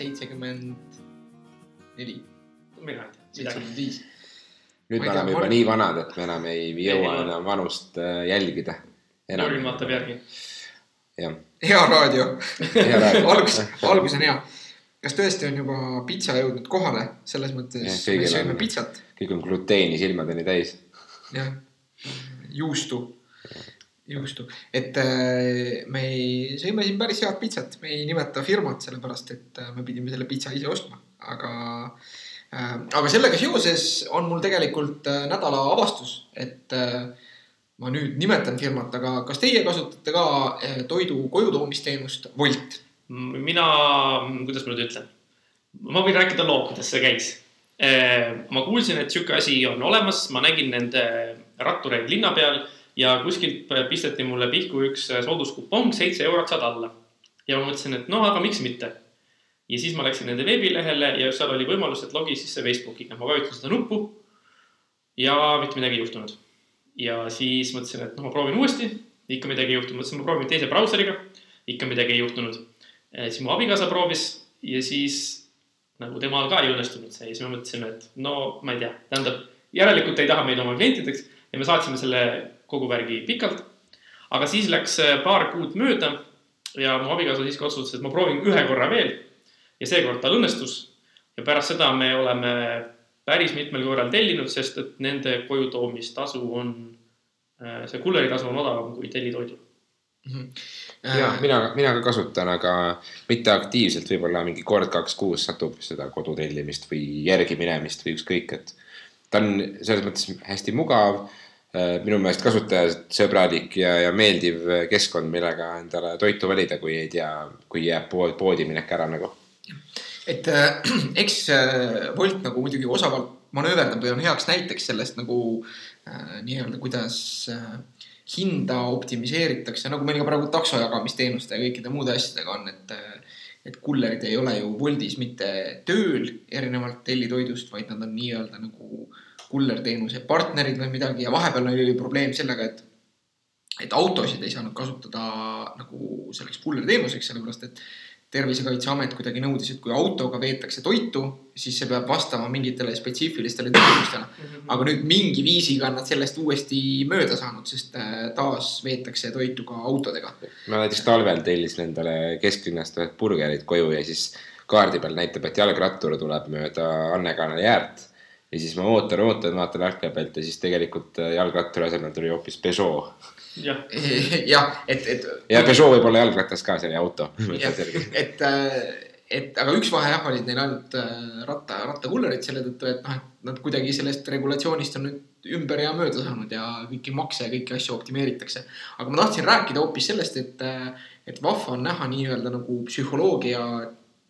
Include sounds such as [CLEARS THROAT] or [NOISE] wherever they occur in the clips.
seitsekümmend neli, mina ei tea, seitsekümmend viis. nüüd me ei oleme juba nii vanad, et me enam ei jõua Ei, enam vanust äh, jälgida. Jürgen vaatab järgi. jah, hea raadio, algus, algus on hea. kas tõesti on juba pitsa jõudnud kohale, selles mõttes Jah, me sööme on. pitsat, kõik on gluteeni silmadeni täis. jah, juustu, juustu, et äh, me ei, sõime siin päris head pitsat, me ei nimeta firmat, sellepärast et äh, me pidime selle pitsa ise ostma, aga äh, aga sellega seoses on mul tegelikult äh, nädala avastus, et äh, ma nüüd nimetan firmat, aga kas teie kasutate ka toidu kojutoomisteenust Wolt? mina, kuidas ma nüüd ütlen, ma võin rääkida loo, kuidas see käis. ma kuulsin, et sihuke asi on olemas, ma nägin nende rattureid linna peal ja kuskilt pisteti mulle pihku üks sooduskupong, seitse eurot saad alla. ja ma mõtlesin, et noh, aga miks mitte. ja siis ma läksin nende veebilehele ja seal oli võimalus, et logi sisse Facebookiga, ma vajutasin seda nuppu. ja mitte midagi ei juhtunud. ja siis mõtlesin, et noh, ma proovin uuesti, ikka midagi ei juhtunud, mõtlesin, ma proovin teise brauseriga, ikka midagi ei juhtunud Eh, siis mu abikaasa proovis ja siis nagu temal ka ei õnnestunud see ja siis me mõtlesime, et no ma ei tea, tähendab, järelikult ei taha meid oma klientideks ja me saatsime selle kogu värgi pikalt. aga siis läks eh, paar kuud mööda ja mu abikaasa siiski otsustas, et ma proovin ühe korra veel ja seekord tal õnnestus. ja pärast seda me oleme päris mitmel korral tellinud, sest et nende koju toomistasu on, see kulleritasu on odavam kui tellitoidul. Äh, ja mina, mina ka kasutan, aga mitte aktiivselt, võib-olla mingi kord-kaks kuus satub seda kodutellimist või järgi minemist või ükskõik, et ta on selles mõttes hästi mugav, minu meelest kasutajasõbralik ja, ja meeldiv keskkond, millega endale toitu valida, kui ei tea, kui jääb pood, poodi minek ära nagu. et äh, [CLEARS THROAT] eks äh, Wolt nagu muidugi osavalt manööverdab ja on heaks näiteks sellest nagu äh, nii-öelda, kuidas äh, hinda optimiseeritakse, nagu meil ka praegu taksojagamisteenuste ja kõikide muude asjadega on, et äh, et kullerid ei ole ju Woltis mitte tööl erinevalt tellitoidust, vaid nad on nii-öelda nagu kullerteenuse partnerid või midagi ja vahepeal oli probleem sellega, et et autosid ei saanud kasutada nagu selleks kullerteenuseks, sellepärast et tervisekaitseamet kuidagi nõudis, et kui autoga veetakse toitu, siis see peab vastama mingitele spetsiifilistele tingimustele. aga nüüd mingi viisiga on nad sellest uuesti mööda saanud, sest äh, taas veetakse toitu ka autodega. ma näiteks talvel tellisin endale kesklinnast ühed burgerid koju ja siis kaardi peal näitab, et jalgrattur tuleb mööda Anne kanali äärt. Ja siis ma ootan, ootan, vaatan akna pealt ja siis tegelikult äh, jalgratturi asemel tuli hoopis Peugeot. jah, [LAUGHS] jah, et, et. ja Peugeot võib olla jalgratas ka, see oli auto. [LAUGHS] et, et aga üks vahe jah, olid neil ainult äh, ratta, rattakullerid selle tõttu, et noh, et nad kuidagi sellest regulatsioonist on nüüd ümber ja mööda saanud ja kõiki makse ja kõiki asju optimeeritakse. aga ma tahtsin rääkida hoopis sellest, et, et vahva on näha nii-öelda nagu psühholoogia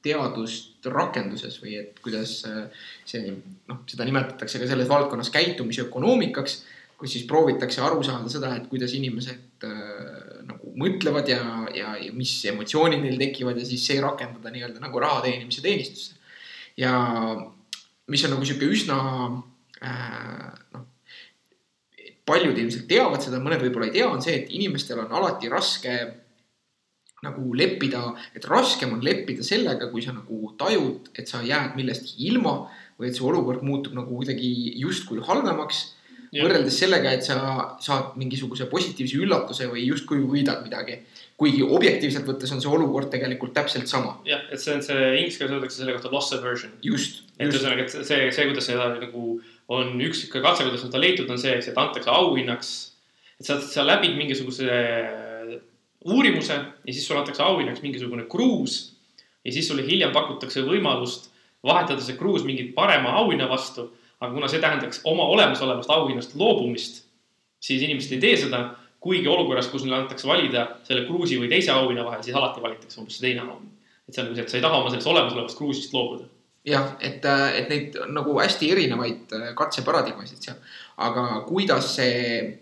teadust rakenduses või et kuidas äh, see noh, seda nimetatakse ka selles valdkonnas käitumisökonoomikaks, kus siis proovitakse aru saada seda, et kuidas inimesed äh, nagu mõtlevad ja, ja, ja mis emotsioonid neil tekivad ja siis see rakendada nii-öelda nagu raha teenimise teenistusse. ja mis on nagu sihuke üsna äh, noh, paljud ilmselt teavad seda, mõned võib-olla ei tea, on see, et inimestel on alati raske nagu leppida, et raskem on leppida sellega, kui sa nagu tajud, et sa jääd millestki ilma või et see olukord muutub nagu kuidagi justkui halvemaks Jah. võrreldes sellega, et sa saad mingisuguse positiivse üllatuse või justkui võidad midagi. kuigi objektiivselt võttes on see olukord tegelikult täpselt sama. jah, et see on see inglise keeles öeldakse selle kohta loss aversion. just, et ühesõnaga, et see, see, kuidas seda nagu on üks sihuke katse, kuidas seda leitud on see, eks, et antakse auhinnaks. et sa, sa läbid mingisuguse uurimuse ja siis sulle antakse auhinnaks mingisugune kruus. ja siis sulle hiljem pakutakse võimalust vahetada see kruus mingi parema auhinna vastu. aga kuna see tähendaks oma olemasolevast auhinnast loobumist, siis inimesed ei tee seda. kuigi olukorras, kus neile antakse valida selle kruusi või teise auhinna vahel, siis alati valitakse umbes see teine auhind. et see on nagu see, et sa ei taha oma sellest olemasolevast kruusist loobuda. jah, et, et neid nagu hästi erinevaid katseparadigmasid seal, aga kuidas see,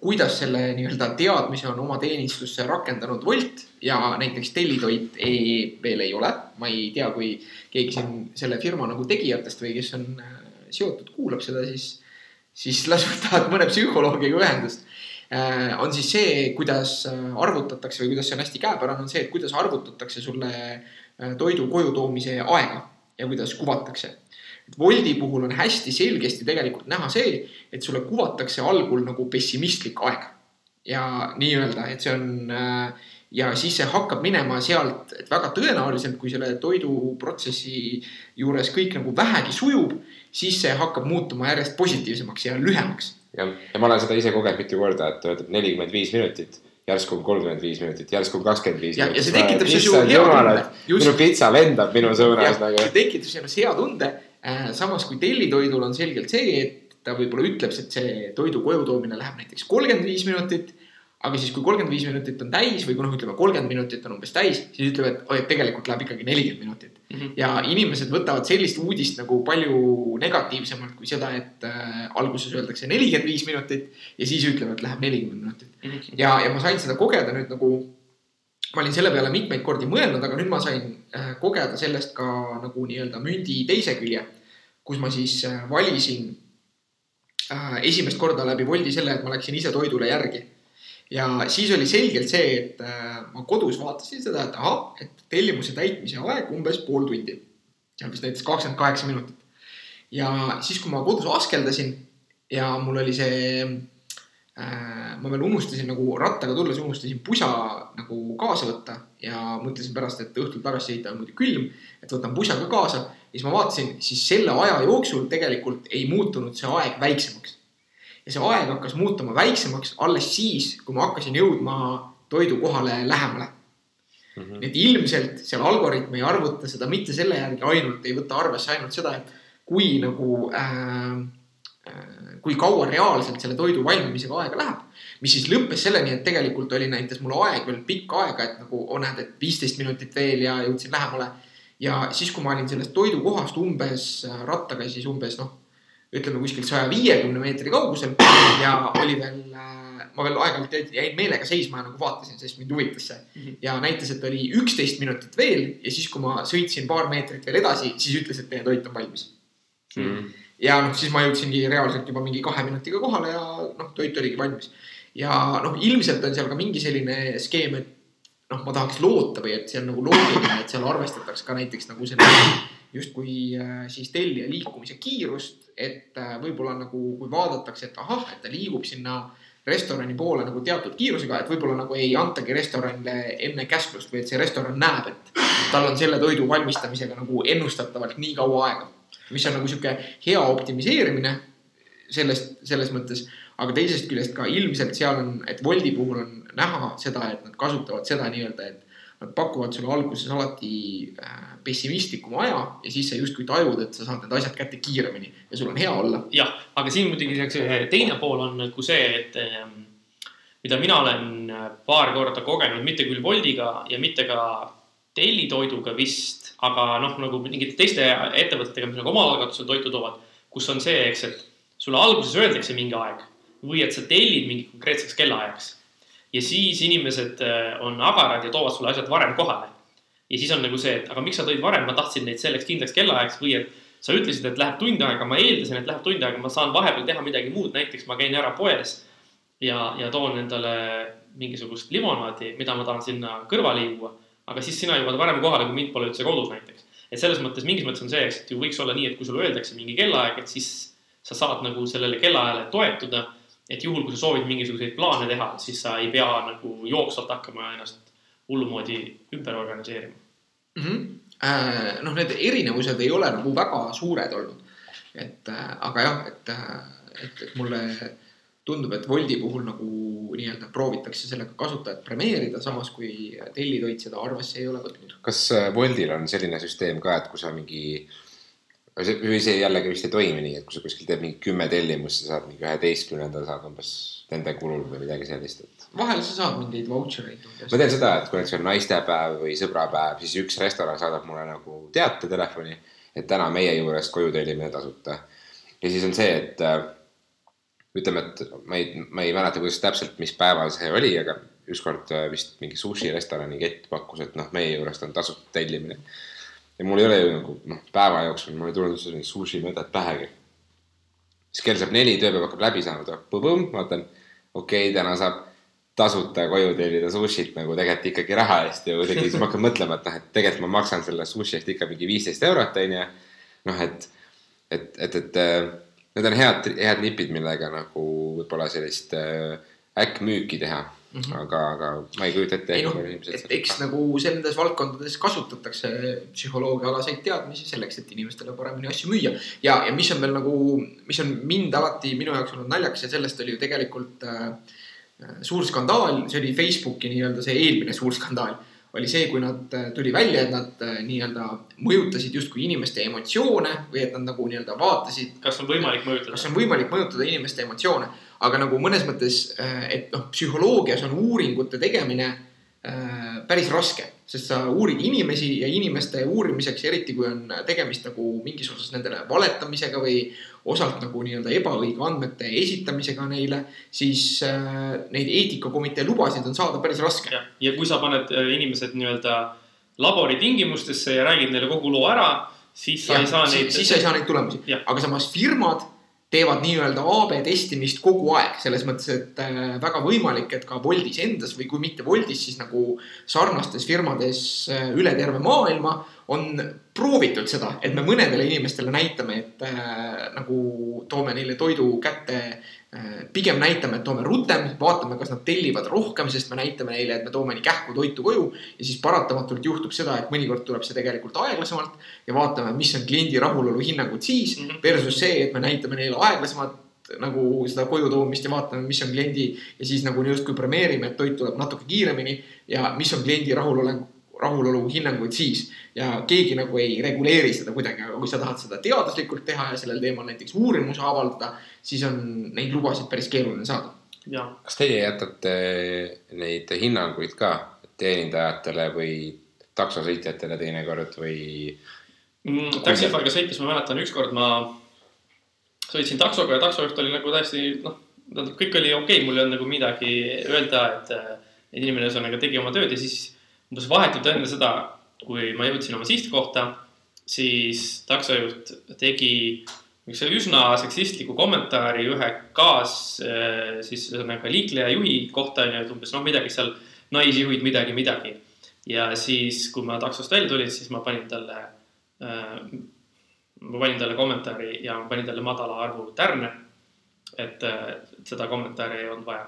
kuidas selle nii-öelda teadmise on oma teenistusse rakendanud Wolt ja näiteks Tellitoit ei, veel ei ole. ma ei tea, kui keegi siin selle firma nagu tegijatest või kes on äh, seotud, kuulab seda, siis, siis las võtavad mõne psühholoogiga ühendust. on siis see, kuidas äh, arvutatakse või kuidas see on hästi käepärane, on see, et kuidas arvutatakse sulle äh, toidu koju toomise aega ja kuidas kuvatakse. Et Woldi puhul on hästi selgesti tegelikult näha see, et sulle kuvatakse algul nagu pessimistlik aeg ja nii-öelda, et see on äh, ja siis see hakkab minema sealt, et väga tõenäoliselt, kui selle toiduprotsessi juures kõik nagu vähegi sujub, siis see hakkab muutuma järjest positiivsemaks ja lühemaks. jah, ja ma olen seda ise kogenud mitu korda, et öeldab nelikümmend viis minutit, järsku on kolmkümmend viis minutit, järsku on kakskümmend viis Ja- minutit. ja see tekitab Issand hea tunde. minu pitsa lendab minu suunas nagu. see tekitab sinus hea tunde. Samas kui tellitoidul on selgelt see, et ta võib-olla ütleb, et see toidu koju toomine läheb näiteks kolmkümmend viis minutit. aga siis, kui kolmkümmend viis minutit on täis või kui noh, ütleme kolmkümmend minutit on umbes täis, siis ütleb, et oi, et tegelikult läheb ikkagi nelikümmend minutit. Mhm. ja inimesed võtavad sellist uudist nagu palju negatiivsemalt kui seda, et äh, alguses öeldakse nelikümmend viis minutit ja siis ütlevad, et läheb nelikümmend minutit Mhm. ja, ja ma sain seda kogeda nüüd nagu, ma olin selle peale mitmeid kordi mõelnud, aga nüüd ma sain äh, kogeda sellest ka nagu nii-öelda mündi teise külje. kus ma siis äh, valisin äh, esimest korda läbi Woldi selle, et ma läksin ise toidule järgi. ja siis oli selgelt see, et ma kodus vaatasin seda, et ahah, et tellimuse täitmise aeg umbes pool tundi. seal vist näiteks kakskümmend kaheksa minutit. ja siis, kui ma kodus askeldasin ja mul oli see äh, ma veel unustasin nagu rattaga tulles unustasin pusa nagu kaasa võtta ja mõtlesin pärast, et õhtul tagasi sõita on muidu külm, et võtan pusa ka kaasa. ja siis ma vaatasin, siis selle aja jooksul tegelikult ei muutunud see aeg väiksemaks. ja see aeg hakkas muutuma väiksemaks alles siis, kui ma hakkasin jõudma toidu kohale lähemale. Mhm. nii et ilmselt seal algoritm ei arvuta seda mitte selle järgi ainult, ei võta arvesse ainult seda, et kui nagu äh, kui kaua reaalselt selle toidu valmimisega aega läheb. mis siis lõppes selleni, et tegelikult oli näitas mul aeg veel pikka aega, et nagu oh, näed, et viisteist minutit veel ja jõudsin lähemale. ja siis, kui ma olin sellest toidukohast umbes äh, rattaga siis umbes noh, ütleme kuskil saja viiekümne meetri kaugusel ja oli veel äh, ma veel aeg-ajalt jäin meelega seisma ja nagu vaatasin, sest mind huvitas see. ja näitas, et oli üksteist minutit veel ja siis, kui ma sõitsin paar meetrit veel edasi, siis ütles, et teie toit on valmis Mhm. Ja noh, siis ma jõudsingi reaalselt juba mingi kahe minutiga kohale ja noh, toit oligi valmis. ja noh, ilmselt on seal ka mingi selline skeem, et noh, ma tahaks loota või et see on nagu loogiline, et seal arvestatakse ka näiteks nagu selle justkui äh, siis tellija liikumise kiirust, et äh, võib-olla nagu, kui vaadatakse, et ahah, et ta liigub sinna restorani poole nagu teatud kiirusega, et võib-olla nagu ei antagi restoranile enne käsklust või et see restoran näeb, et tal on selle toidu valmistamisega nagu ennustatavalt nii kaua aega. Mis on nagu sihuke hea optimiseerimine sellest, selles mõttes. aga teisest küljest ka ilmselt seal on, et Woldi puhul on näha seda, et nad kasutavad seda nii-öelda, et nad pakuvad sulle alguses alati äh, pessimistlikuma aja ja siis sa justkui tajud, et sa saad need asjad kätte kiiremini ja sul on hea olla. jah, aga siin muidugi teine pool on nagu see, et ähm, mida mina olen paar korda kogenud, mitte küll Woldiga ja mitte ka tellitoiduga vist, aga noh, nagu mingite teiste ettevõtetega, mis nagu omaalgatusel toitu toovad, kus on see, eks, et sulle alguses öeldakse mingi aeg või et sa tellid mingi konkreetseks kellaajaks. ja siis inimesed äh, on agarad ja toovad sulle asjad varem kohale. ja siis on nagu see, et aga miks sa tõid varem, ma tahtsin neid selleks kindlaks kellaajaks või et sa ütlesid, et läheb tund aega, ma eeldasin, et läheb tund aega, ma saan vahepeal teha midagi muud, näiteks ma käin ära poes ja, ja toon endale mingisugust limonaadi, mida ma tahan sinna kõrvale juua. Aga siis sina jõuad varem kohale, kui mind pole üldse kodus näiteks. et selles mõttes, mingis mõttes on see, et ju võiks olla nii, et kui sulle öeldakse mingi kellaaeg, et siis sa saad nagu sellele kellaajale toetuda. et juhul, kui sa soovid mingisuguseid plaane teha, siis sa ei pea nagu jooksvalt hakkama ennast hullumoodi ümber organiseerima mm. -hmm. Äh, noh, need erinevused ei ole nagu väga suured olnud. et äh, aga jah, et, et, et mulle tundub, et Woldi puhul nagu nii-öelda proovitakse sellega kasutajat premeerida, samas kui tellitoit seda arvesse ei ole võtnud. kas äh, Woltil on selline süsteem ka, et kui sa mingi või see jällegi vist ei toimi nii, et kui sa kuskil teed mingi kümme tellimust, sa saad mingi üheteistkümnenda saad umbes nende kulul või midagi sellist, et. vahel sa saad mingeid vautšer eid umbes. ma tean seda, et kui näiteks on naistepäev või sõbrapäev, siis üks restoran saadab mulle nagu teate telefoni, et täna meie juurest koju tellimine tasuta. ja siis on see, et äh, ütleme, et ma ei, ma ei mäleta, kuidas täpselt, mis päeval see oli, aga ükskord äh, vist mingi sushi restorani kett pakkus, et noh, meie juurest on tasuta tellimine ja mul ei ole ju nagu noh, päeva jooksul mul ei tulnud üldse mingit sushi mõtet pähegi. siis kell saab neli, tööpäev hakkab läbi saanud, põõm, vaatan, okei okay,, täna saab tasuta koju tellida sushit nagu tegelikult ikkagi raha eest ja kuidagi siis ma hakkan mõtlema, et noh, et tegelikult ma maksan selle sushi eest ikka mingi viisteist eurot, onju. noh, et, et, et, et need on head, head nipid, millega nagu võib-olla sellist äh, äkkmüüki teha mm. -hmm. aga, aga ma ei kujuta ette. ei noh, et eks nagu nendes valdkondades kasutatakse psühholoogiaalaseid teadmisi selleks, et inimestele paremini asju müüa. ja, ja mis on veel nagu, mis on mind alati minu jaoks olnud naljakas ja sellest oli ju tegelikult äh, suur skandaal, see oli Facebooki nii-öelda see eelmine suur skandaal, oli see, kui nad äh, tuli välja, et nad äh, nii-öelda mõjutasid justkui inimeste emotsioone või et nad nagu nii-öelda vaatasid. kas on võimalik mõjutada? kas on võimalik mõjutada inimeste emotsioone, aga nagu mõnes mõttes, äh, et noh, psühholoogias on uuringute tegemine päris raske, sest sa uurid inimesi ja inimeste uurimiseks, eriti kui on tegemist nagu mingisuguses nendele valetamisega või osalt nagu nii-öelda ebaõige andmete esitamisega neile, siis äh, neid eetikakomitee lubasid on saada päris raske. ja kui sa paned äh, inimesed nii-öelda labori tingimustesse ja räägid neile kogu loo ära, siis sa ja, ei saa neid. siis sa ei saa neid tulemusi, aga samas firmad teevad nii-öelda AB testimist kogu aeg, selles mõttes, et äh, väga võimalik, et ka Woldis endas või kui mitte Woldis, siis nagu sarnastes firmades äh, üle terve maailma on proovitud seda, et me mõnedele inimestele näitame, et äh, nagu toome neile toidu kätte. Pigem näitame, et toome rutem, vaatame, kas nad tellivad rohkem, sest me näitame neile, et me toome nii kähku toitu koju. ja siis paratamatult juhtub seda, et mõnikord tuleb see tegelikult aeglasemalt ja vaatame, mis on kliendi rahulolu hinnangud siis mm. -hmm. Versus see, et me näitame neile aeglasemat nagu seda koju toomist ja vaatame, mis on kliendi ja siis nagu justkui premeerime, et toit tuleb natuke kiiremini ja mis on kliendi rahulolek rahulolu hinnanguid siis. ja keegi nagu ei reguleeri seda kuidagi, aga kui sa tahad seda teaduslikult teha ja sellel teemal näiteks uurimuse avaldada, siis on neid lubasid päris keeruline saada. kas teie jätate neid hinnanguid ka teenindajatele või taksosõitjatele teinekord või mm,? Taxify'ga sõites ma mäletan, ükskord ma sõitsin taksoga ja taksojuht oli nagu täiesti noh, tähendab, kõik oli okei okay,, mul ei olnud nagu midagi öelda, et inimene ühesõnaga tegi oma tööd ja siis umbes vahetult enne seda, kui ma jõudsin oma sihtkohta, siis taksojuht tegi üks üsna seksistliku kommentaari ühe kaas äh, siis ühesõnaga liikleja juhi kohta onju, et umbes noh, midagi seal naisjuhid midagi, midagi. ja siis, kui ma taksost välja tulin, siis ma panin talle äh,, ma panin talle kommentaari ja ma panin talle madala arvu tärne. et, äh, seda kommentaari ei olnud vaja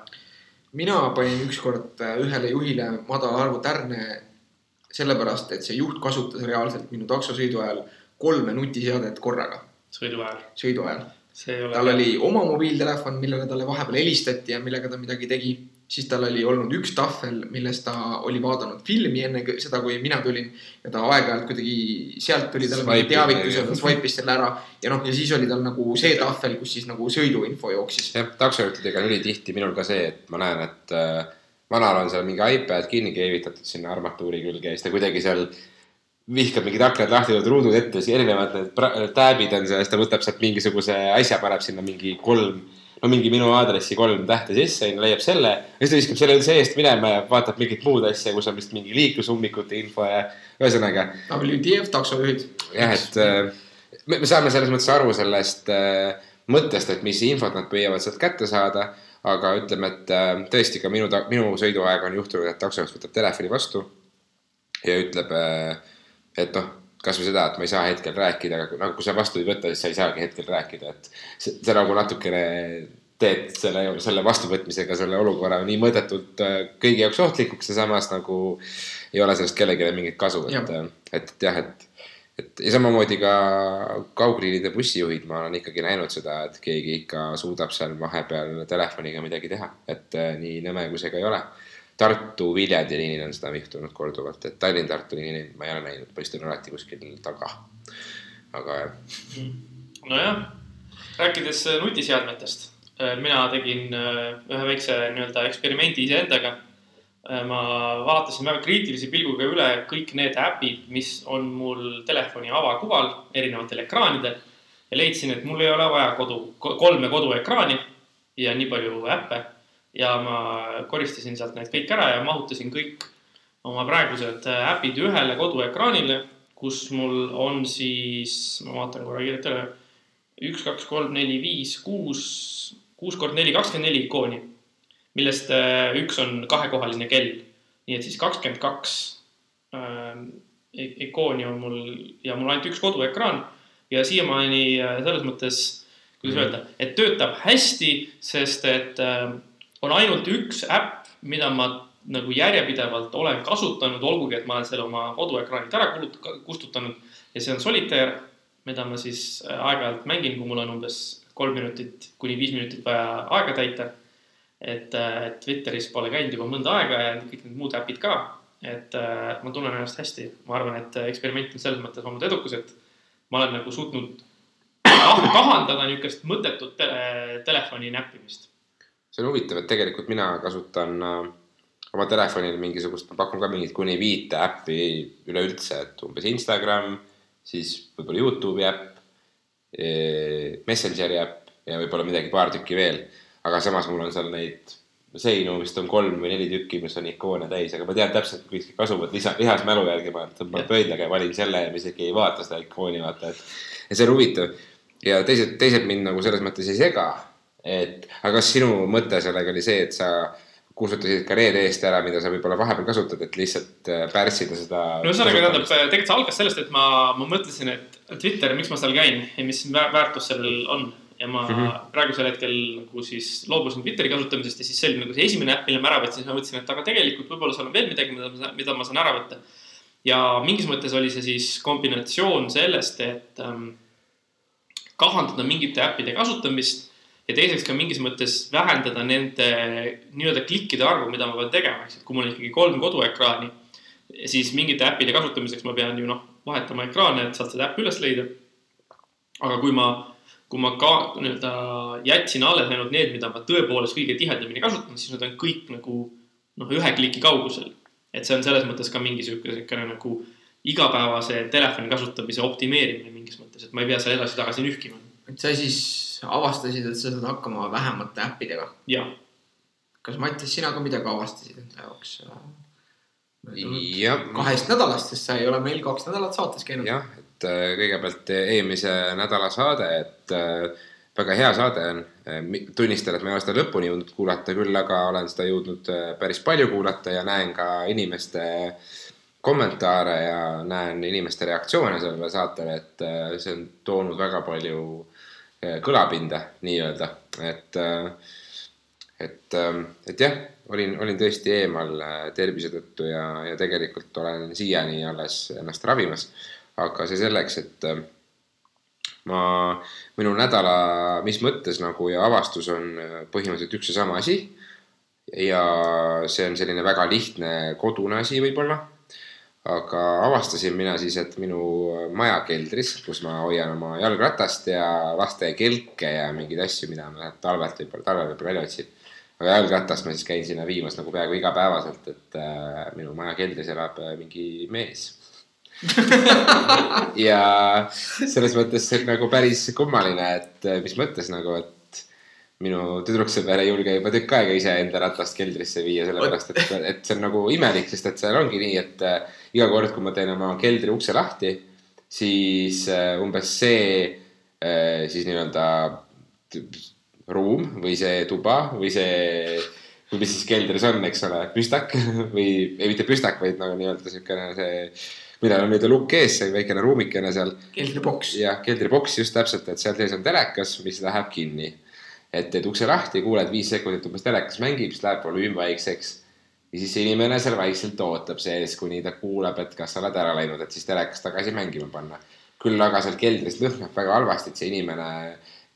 mina panin ükskord äh, ühele juhile madala arvu tärne sellepärast, et see juht kasutas reaalselt minu taksosõidu ajal kolme nutiseadet korraga. sõidu ajal? sõidu ajal. tal oli oma mobiiltelefon, millele talle vahepeal helistati ja millega ta midagi tegi siis tal oli olnud üks tahvel, milles ta oli vaadanud filmi enne seda, kui mina tulin. ja ta aeg-ajalt kuidagi, sealt tuli talle mingi teavitus ja ta swipe'is selle ära. ja noh, ja siis oli tal nagu see tahvel, kus siis nagu sõiduinfo jooksis. jah, taksojuhtidega on ülitihti minul ka see, et ma näen, et äh, vanal on seal mingi iPad kinni keevitatud sinna armatuuri külge ja siis ta kuidagi seal vihkab mingid aknad lahti, ruudud ette, siis erinevad need tääbid on seal, siis ta võtab sealt mingisuguse asja, paneb sinna mingi kolm no mingi minu aadressi kolm tähte sisse, leiab selle. ja siis ta viskab selle üldse eest minema ja vaatab mingit muud asja, kus on vist mingi liiklusummikute info ja ühesõnaga. WTF taksojuhid. jah, et äh, me, me saame selles mõttes aru sellest äh, mõttest, et mis infot nad püüavad sealt kätte saada. aga ütleme, et äh, tõesti ka minu, minu sõiduaeg on juhtunud, et taksojuht võtab telefoni vastu ja ütleb, et noh kasvõi seda, et ma ei saa hetkel rääkida, aga nagu kui sa vastu ei võta, siis sa ei saagi hetkel rääkida, et see, see nagu natukene teed selle, selle vastuvõtmisega selle olukorra nii mõõdetult äh, kõigi jaoks ohtlikuks ja samas nagu ei ole sellest kellelegi mingit kasu, et, et, et jah, et et ja samamoodi ka kaugliinide bussijuhid, ma olen ikkagi näinud seda, et keegi ikka suudab seal vahepeal telefoniga midagi teha, et äh, nii nõme kui see ka ei ole Tartu-Viljandi liinil on seda juhtunud korduvalt, et Tallinn-Tartu liinil ma ei ole näinud, ma istun alati kuskil taga. aga jah. nojah, rääkides äh, nutiseadmetest, äh, mina tegin äh, ühe väikse nii-öelda eksperimendi iseendaga. ma vaatasin väga kriitilise pilguga üle kõik need äpid, mis on mul telefoni avakuval erinevatel ekraanidel ja leidsin, et mul ei ole vaja kodu, kolme koduekraani ja nii palju äppe ja ma koristasin sealt need kõik ära ja mahutasin kõik oma praegused äpid ühele koduekraanile, kus mul on siis, ma vaatan korra kiirelt üle, üks, kaks, kolm, neli, viis, kuus, kuus kord neli, kakskümmend neli ikooni. millest äh, üks on kahekohaline kell. nii et siis kakskümmend kaks ähm, ikooni on mul ja mul ainult üks koduekraan ja siiamaani äh, selles mõttes, kuidas öelda, et töötab hästi, sest et äh, on ainult üks äpp, mida ma nagu järjepidevalt olen kasutanud, olgugi et ma olen selle oma koduekraanilt ära kulut-, kustutanud ja see on Solitaire, mida ma siis äh, aeg-ajalt mängin, kui mul on umbes kolm minutit kuni viis minutit vaja aega täita. et Twitteris pole käinud juba mõnda aega ja kõik need muud äpid ka. et ma tunnen ennast hästi, ma arvan, et eksperiment on selles mõttes olnud edukas, et ma olen nagu suutnud kahandada niisugust mõttetut tele, telefoni näppimist. See on huvitav, et tegelikult mina kasutan äh, oma telefonil mingisugust, ma pakun ka mingit kuni viite äppi üleüldse, et umbes Instagram, siis võib-olla Youtube'i äpp, Messengeri äpp ja võib-olla midagi, paar tükki veel. aga samas mul on seal neid seinu vist on kolm või neli tükki, mis on ikoone täis, aga ma tean täpselt, kõik asuvad lisa, lihasmälu järgi, ma tõmban pöidlaga ja valin selle ja ma isegi ei vaata seda ikooni, vaata, et. ja see on huvitav. ja teised, teised mind nagu selles mõttes ei sega. Et, aga kas sinu mõte sellega oli see, et sa kustutasid ka need eest ära, mida sa võib-olla vahepeal kasutad, et lihtsalt äh, pärssida seda. no ühesõnaga, tähendab, tegelikult see algas sellest, et ma, ma mõtlesin, et Twitter, miks ma seal käin ja mis väärtus sellel on ja ma mm -hmm. praegusel hetkel nagu siis loobusin Twitteri kasutamisest ja siis see oli nagu see esimene äpp, mille ma ära võtsin, siis ma mõtlesin, et aga tegelikult võib-olla seal on veel midagi, mida, mida ma saan ära võtta. ja mingis mõttes oli see siis kombinatsioon sellest, et ähm, kahandada mingite äppide kasutamist ja teiseks ka mingis mõttes vähendada nende nii-öelda klikkide arvu, mida ma pean tegema, ehk siis kui mul on ikkagi kolm koduekraani, siis mingite äppide kasutamiseks ma pean ju noh, vahetama ekraane, et sealt seda äppi üles leida. aga kui ma kui ma ka nii-öelda jätsin alles ainult need, mida ma tõepoolest kõige tihedamini kasutan, siis nad on kõik nagu noh, ühe kliki kaugusel. et see on selles mõttes ka mingi sihuke, siukene nagu igapäevase telefoni kasutamise optimeerimine mingis mõttes, et ma ei pea seal edasi-tagasi nühkima. et sa siis avastasid, et sa saad hakkama vähemate äppidega? jah. kas Mattias, sina ka midagi avastasid enda jaoks? jah. kahest nädalast, sest sa ei ole meil kaks nädalat saates käinud. jah, et äh, kõigepealt eelmise nädala saade, et äh, väga hea saade on. Äh, tunnistan, et ma ei ole seda lõpuni jõudnud kuulata, küll aga olen seda jõudnud päris palju kuulata ja näen ka inimeste kommentaare ja näen inimeste reaktsioone sellele saatele, et see on toonud väga palju kõlapinda nii-öelda, et, et, et jah, olin, olin tõesti eemal tervise tõttu ja, ja tegelikult olen siiani alles ennast ravimas aga see selleks, et äh, ma, minu nädala, mis mõttes nagu ja avastus on äh, põhimõtteliselt üks ja sama asi. ja see on selline väga lihtne kodune asi võib-olla. Aga avastasin mina siis, et minu maja keldris, kus ma hoian oma jalgratast ja laste kelke ja mingeid asju, mida ma talvelt võib-olla, talvel võib-olla välja otsin. Aga jalgratast ma siis käin sinna viimas nagu peaaegu igapäevaselt, et äh, minu maja keldris elab äh, mingi mees. [LAUGHS] Ja selles mõttes see on nagu päris kummaline, et eh, mis mõttes nagu, et minu tüdruksõber ei julge juba tükk aega iseenda ratast keldrisse viia, sellepärast et, et see on nagu imelik, sest et seal ongi nii, et äh, iga kord, kui ma teen oma keldri ukse lahti, siis äh, umbes see äh, siis nii-öelda ruum või see tuba või see, või mis siis keldris on, eks ole, püstak [LAUGHS] või ei, mitte püstak, vaid nagu nii-öelda siukene see millel on nüüd lukk ees, see väikene ruumikene seal. keldriboks. jah, keldriboks just täpselt, et seal sees on telekas, mis läheb kinni. et teed ukse lahti, kuuled viis sekundit umbes telekas mängib, siis läheb volüüm väikseks. Ja siis see inimene seal vaikselt ootab sees, kuni ta kuuleb, et kas sa oled ära läinud, et siis telekas tagasi mängima panna. küll aga seal keldris lõhnab väga halvasti, et see inimene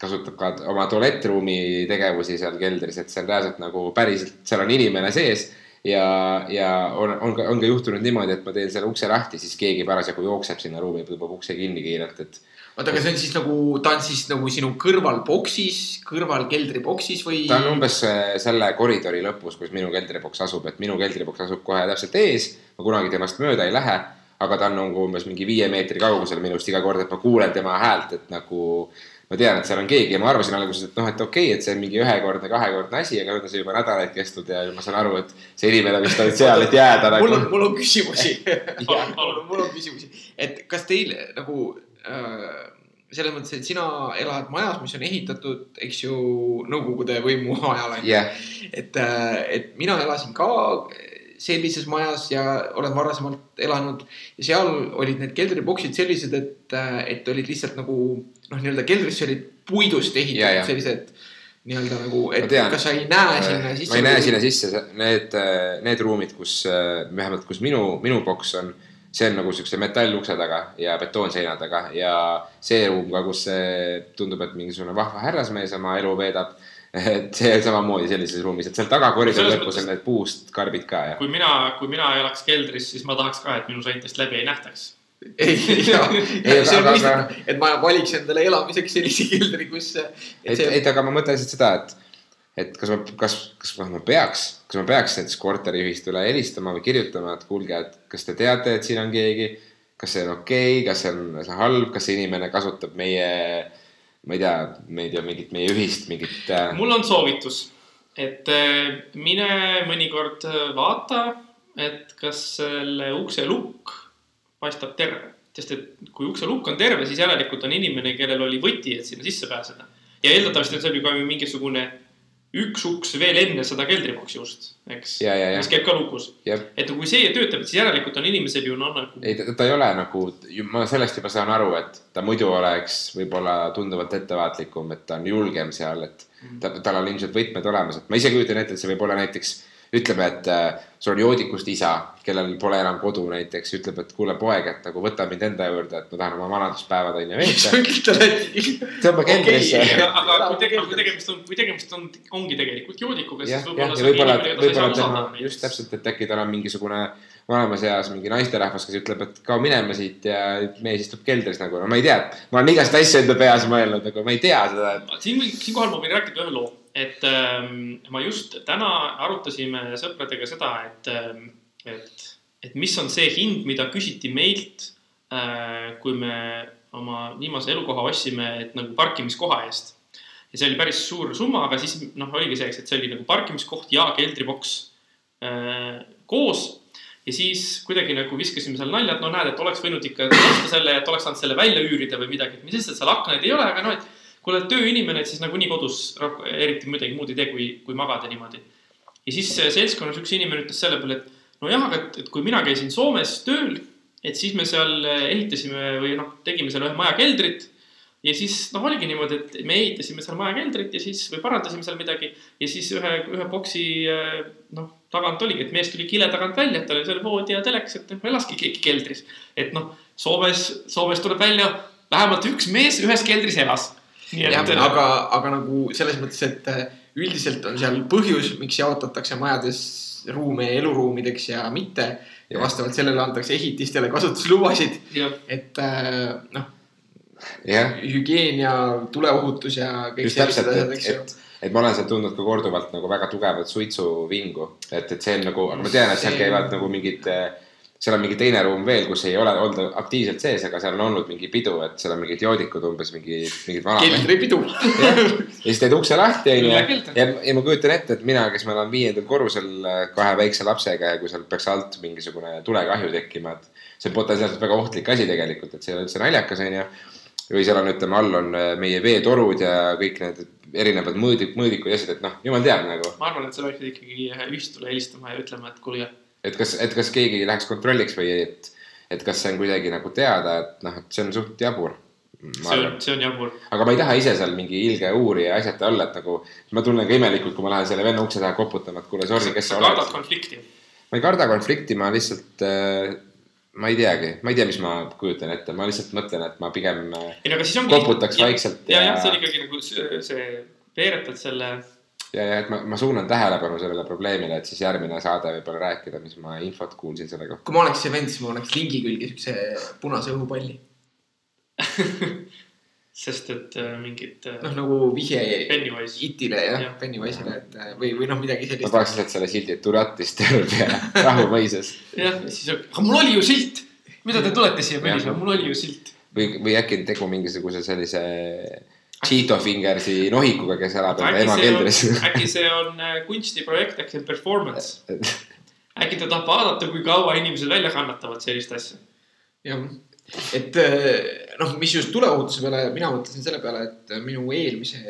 kasutab ka oma tualettruumi tegevusi seal keldris, et see on reaalselt nagu päriselt, seal on inimene sees ja, ja on, on ka, on ka juhtunud niimoodi, et ma teen selle ukse lahti, siis keegi parasjagu jookseb sinna ruumi, tõmbab ukse kinni kiirelt, et. Oota, aga see on siis nagu, ta on siis nagu sinu kõrval boksis, kõrval keldriboksis või? ta on umbes selle koridori lõpus, kus minu keldriboks asub, et minu keldriboks asub kohe täpselt ees. ma kunagi temast mööda ei lähe, aga ta on nagu umbes mingi viie meetri kaugusel minust iga kord, et ma kuulen tema häält, et nagu ma tean, et seal on keegi ja ma arvasin alguses, et noh, et okei okay,, et see on mingi ühekordne, kahekordne asi, aga nüüd on see juba nädalaid kestnud ja ma saan aru, et see inimene vist on seal, et jääda nagu. mul on, mul on küsimusi [LAUGHS] mul on küsimusi, et kas teil nagu selles mõttes, et sina elad majas, mis on ehitatud, eks ju, Nõukogude võimu ajal on ju. jah, et, et mina elasin ka sellises majas ja olen varasemalt elanud ja seal olid need keldriboksid sellised, et, et olid lihtsalt nagu noh, nii-öelda keldrisse olid puidust Ja, ja. ehitatud sellised nii-öelda nagu, et kas sa ei näe sinna sisse. ma ei näe sinna sisse, need, need ruumid, kus äh, vähemalt, kus minu, minu boks on, see on nagu siukse metallukse taga ja betoonseina taga ja see ruum ka, kus see tundub, et mingisugune vahva härrasmees oma elu veedab. et see on samamoodi sellises ruumis, et seal taga koridori Selles lõpus on need puust karbid ka ja. kui mina, kui mina elaks keldris, siis ma tahaks ka, et minu seintest läbi ei nähtaks. ei, ja, Ei, see on mõistetav, et ma valiks endale elamiseks sellise keldri, kus. et, et aga ma mõtlen lihtsalt seda, et, et kas ma, kas, kas ma, peaks, kas ma peaks näiteks korteriühistule helistama või kirjutama, et kuulge, et kas te teate, et siin on keegi. kas see on okei okay,, kas see on see on halb, kas see inimene kasutab meie, ma ei tea, ma ei tea, mingit meie ühist mingit äh,. mul on soovitus, et äh, mine mõnikord äh, vaata, et kas selle ukse lukk paistab terve. sest et kui ukse lukk on terve, siis järelikult on inimene, kellel oli võti, et sinna sisse pääseda. ja eeldatavasti on seal ju ka mingisugune üks uks veel enne seda keldriboksi ust, eks. Mis käib ka lukus. et kui see töötab, siis järelikult on inimesel ju noh, nagu ei ta, ta ei ole nagu, ma sellest juba saan aru, et ta muidu oleks võib-olla tunduvalt ettevaatlikum, et ta on julgem seal, et ta, tal on ilmselt võtmed olemas, et ma ise kujutan ette, et see võib olla näiteks ütleme, et äh, sul on joodikust isa, kellel pole enam kodu näiteks, ütleb, et kuule poeg, et nagu võta mind enda juurde, et ma tahan oma vanaduspäevad on ju sa veeta. [LAUGHS] tõmba keldrisse. Aga kui tege- kui tegemist on, kui tegemist on, ongi tegelikult joodikuga, siis võib-olla võib-olla, võib-olla tema just. täpselt, et äkki tal on mingisugune vanemas eas mingi naisterahvas, kes ütleb, et kao minema siit ja mees istub keldris nagu, no ma ei tea, ma olen igast asju enda peas mõelnud, nagu ma ei tea seda, et siin, siinkohal ma võin rääkida ühe loo, et ähm, ma just täna arutasime sõpradega seda, et ähm,, et, et mis on see hind, mida küsiti meilt äh,, kui me oma viimase elukoha ostsime, et nagu parkimiskoha eest. ja see oli päris suur summa, aga siis noh, oligi selleks, et see oli nagu parkimiskoht ja keldriboks äh, koos ja siis kuidagi nagu viskasime seal nalja, et no näed, et oleks võinud ikka osta selle, et oleks saanud selle välja üürida või midagi, et mis sest, et seal aknaid ei ole, aga noh, et kuule, tööinimene, et siis nagunii kodus eriti midagi muud ei tee, kui, kui magada niimoodi. ja siis äh, seltskonnas üks inimene ütles selle peale, et nojah, aga et, et kui mina käisin Soomes tööl, et siis me seal äh, ehitasime või noh, tegime seal ühe maja keldrit. ja siis noh, oligi niimoodi, et me ehitasime seal maja keldrit ja siis või parandasime seal midagi ja siis ühe, ühe boksi äh, noh, tagant oligi, et mees tuli kile tagant välja, et tal oli seal voodi ja telekas, et elaski keegi keldris. et noh, Soomes, Soomes tuleb välja vähemalt üks mees ühes keldris elas. jah, aga, aga nagu selles mõttes, et äh, üldiselt on seal põhjus, miks jaotatakse majades ruume eluruumideks ja mitte. ja vastavalt sellele antakse ehitistele kasutuslubasid, et äh, noh, hügieen ja tuleohutus ja kõik sellised asjad, et, eks ju. et, ma olen seal tundnud ka korduvalt nagu väga tugevat suitsuvingu, et, et see on nagu, ma tean, et seal See- käivad nagu mingid, seal on mingi teine ruum veel, kus ei ole olnud aktiivselt sees, aga seal on olnud mingi pidu, et seal on mingid joodikud umbes mingi, mingid vanad keldripidu. ja siis teed ukse lahti, onju. Ja, ja ma kujutan ette, et mina, kes ma olen viiendal korrusel äh, kahe väikse lapsega ja kui seal peaks alt mingisugune tulekahju tekkima, et see on potentsiaalselt väga ohtlik asi tegelikult, et see ei ole üldse naljakas, onju. või seal on, ütleme, all on äh, meie veetorud ja kõik need erinevad mõõdik, mõõdikud ja asjad, et noh, jumal teab nagu, ma arvan, et sa peaksid ikkagi ühistule helistama ja ütlema, et kuulge, et kas, et kas keegi läheks kontrolliks või et, et kas see on kuidagi nagu teada, et noh, et see on suht jabur. see on, see on jabur. aga ma ei taha ise seal mingi ilge uurija asjata olla, et nagu ma tunnen ka imelikult, kui ma lähen selle venna ukse taha koputama, et kuule, sorry, kes sa sa kardad oled. konflikti. ma ei karda konflikti, ma lihtsalt äh,, ma ei teagi, ma ei tea, mis ma kujutan ette, ma lihtsalt mõtlen, et ma pigem ei no ongi. koputaks vaikselt ja, ja, jah, see on ikkagi nagu see, see veeretad selle, ja, ja et ma, ma suunan tähelepanu sellele probleemile, et siis järgmine saade võib-olla rääkida, mis ma infot kuulsin selle kohta. kui ma oleks see vend, siis ma oleks lingi külge siukse punase õhupalli. [LAUGHS] sest et äh, mingid äh, noh, nagu vihje Pennywise. Itile jah Jah., Pennywise'ile, et äh, või, või noh, midagi ma sellist. paneks lihtsalt selle sildi peale rahumõises jah, ja siis, aga mul oli ju silt. mida te tulete siia põlisema, mul oli ju silt. või, või äkki on tegu mingisuguse sellise Cheeto Fingersi nohikuga, kes elab enda ema see on keldris., äkki see on äh, kunstiprojekt, äkki see on performance. äkki ta tahab vaadata, kui kaua inimesed välja kannatavad sellist asja. jah, et äh, noh, mis just tuleohutuse peale, mina mõtlesin selle peale, et minu eelmise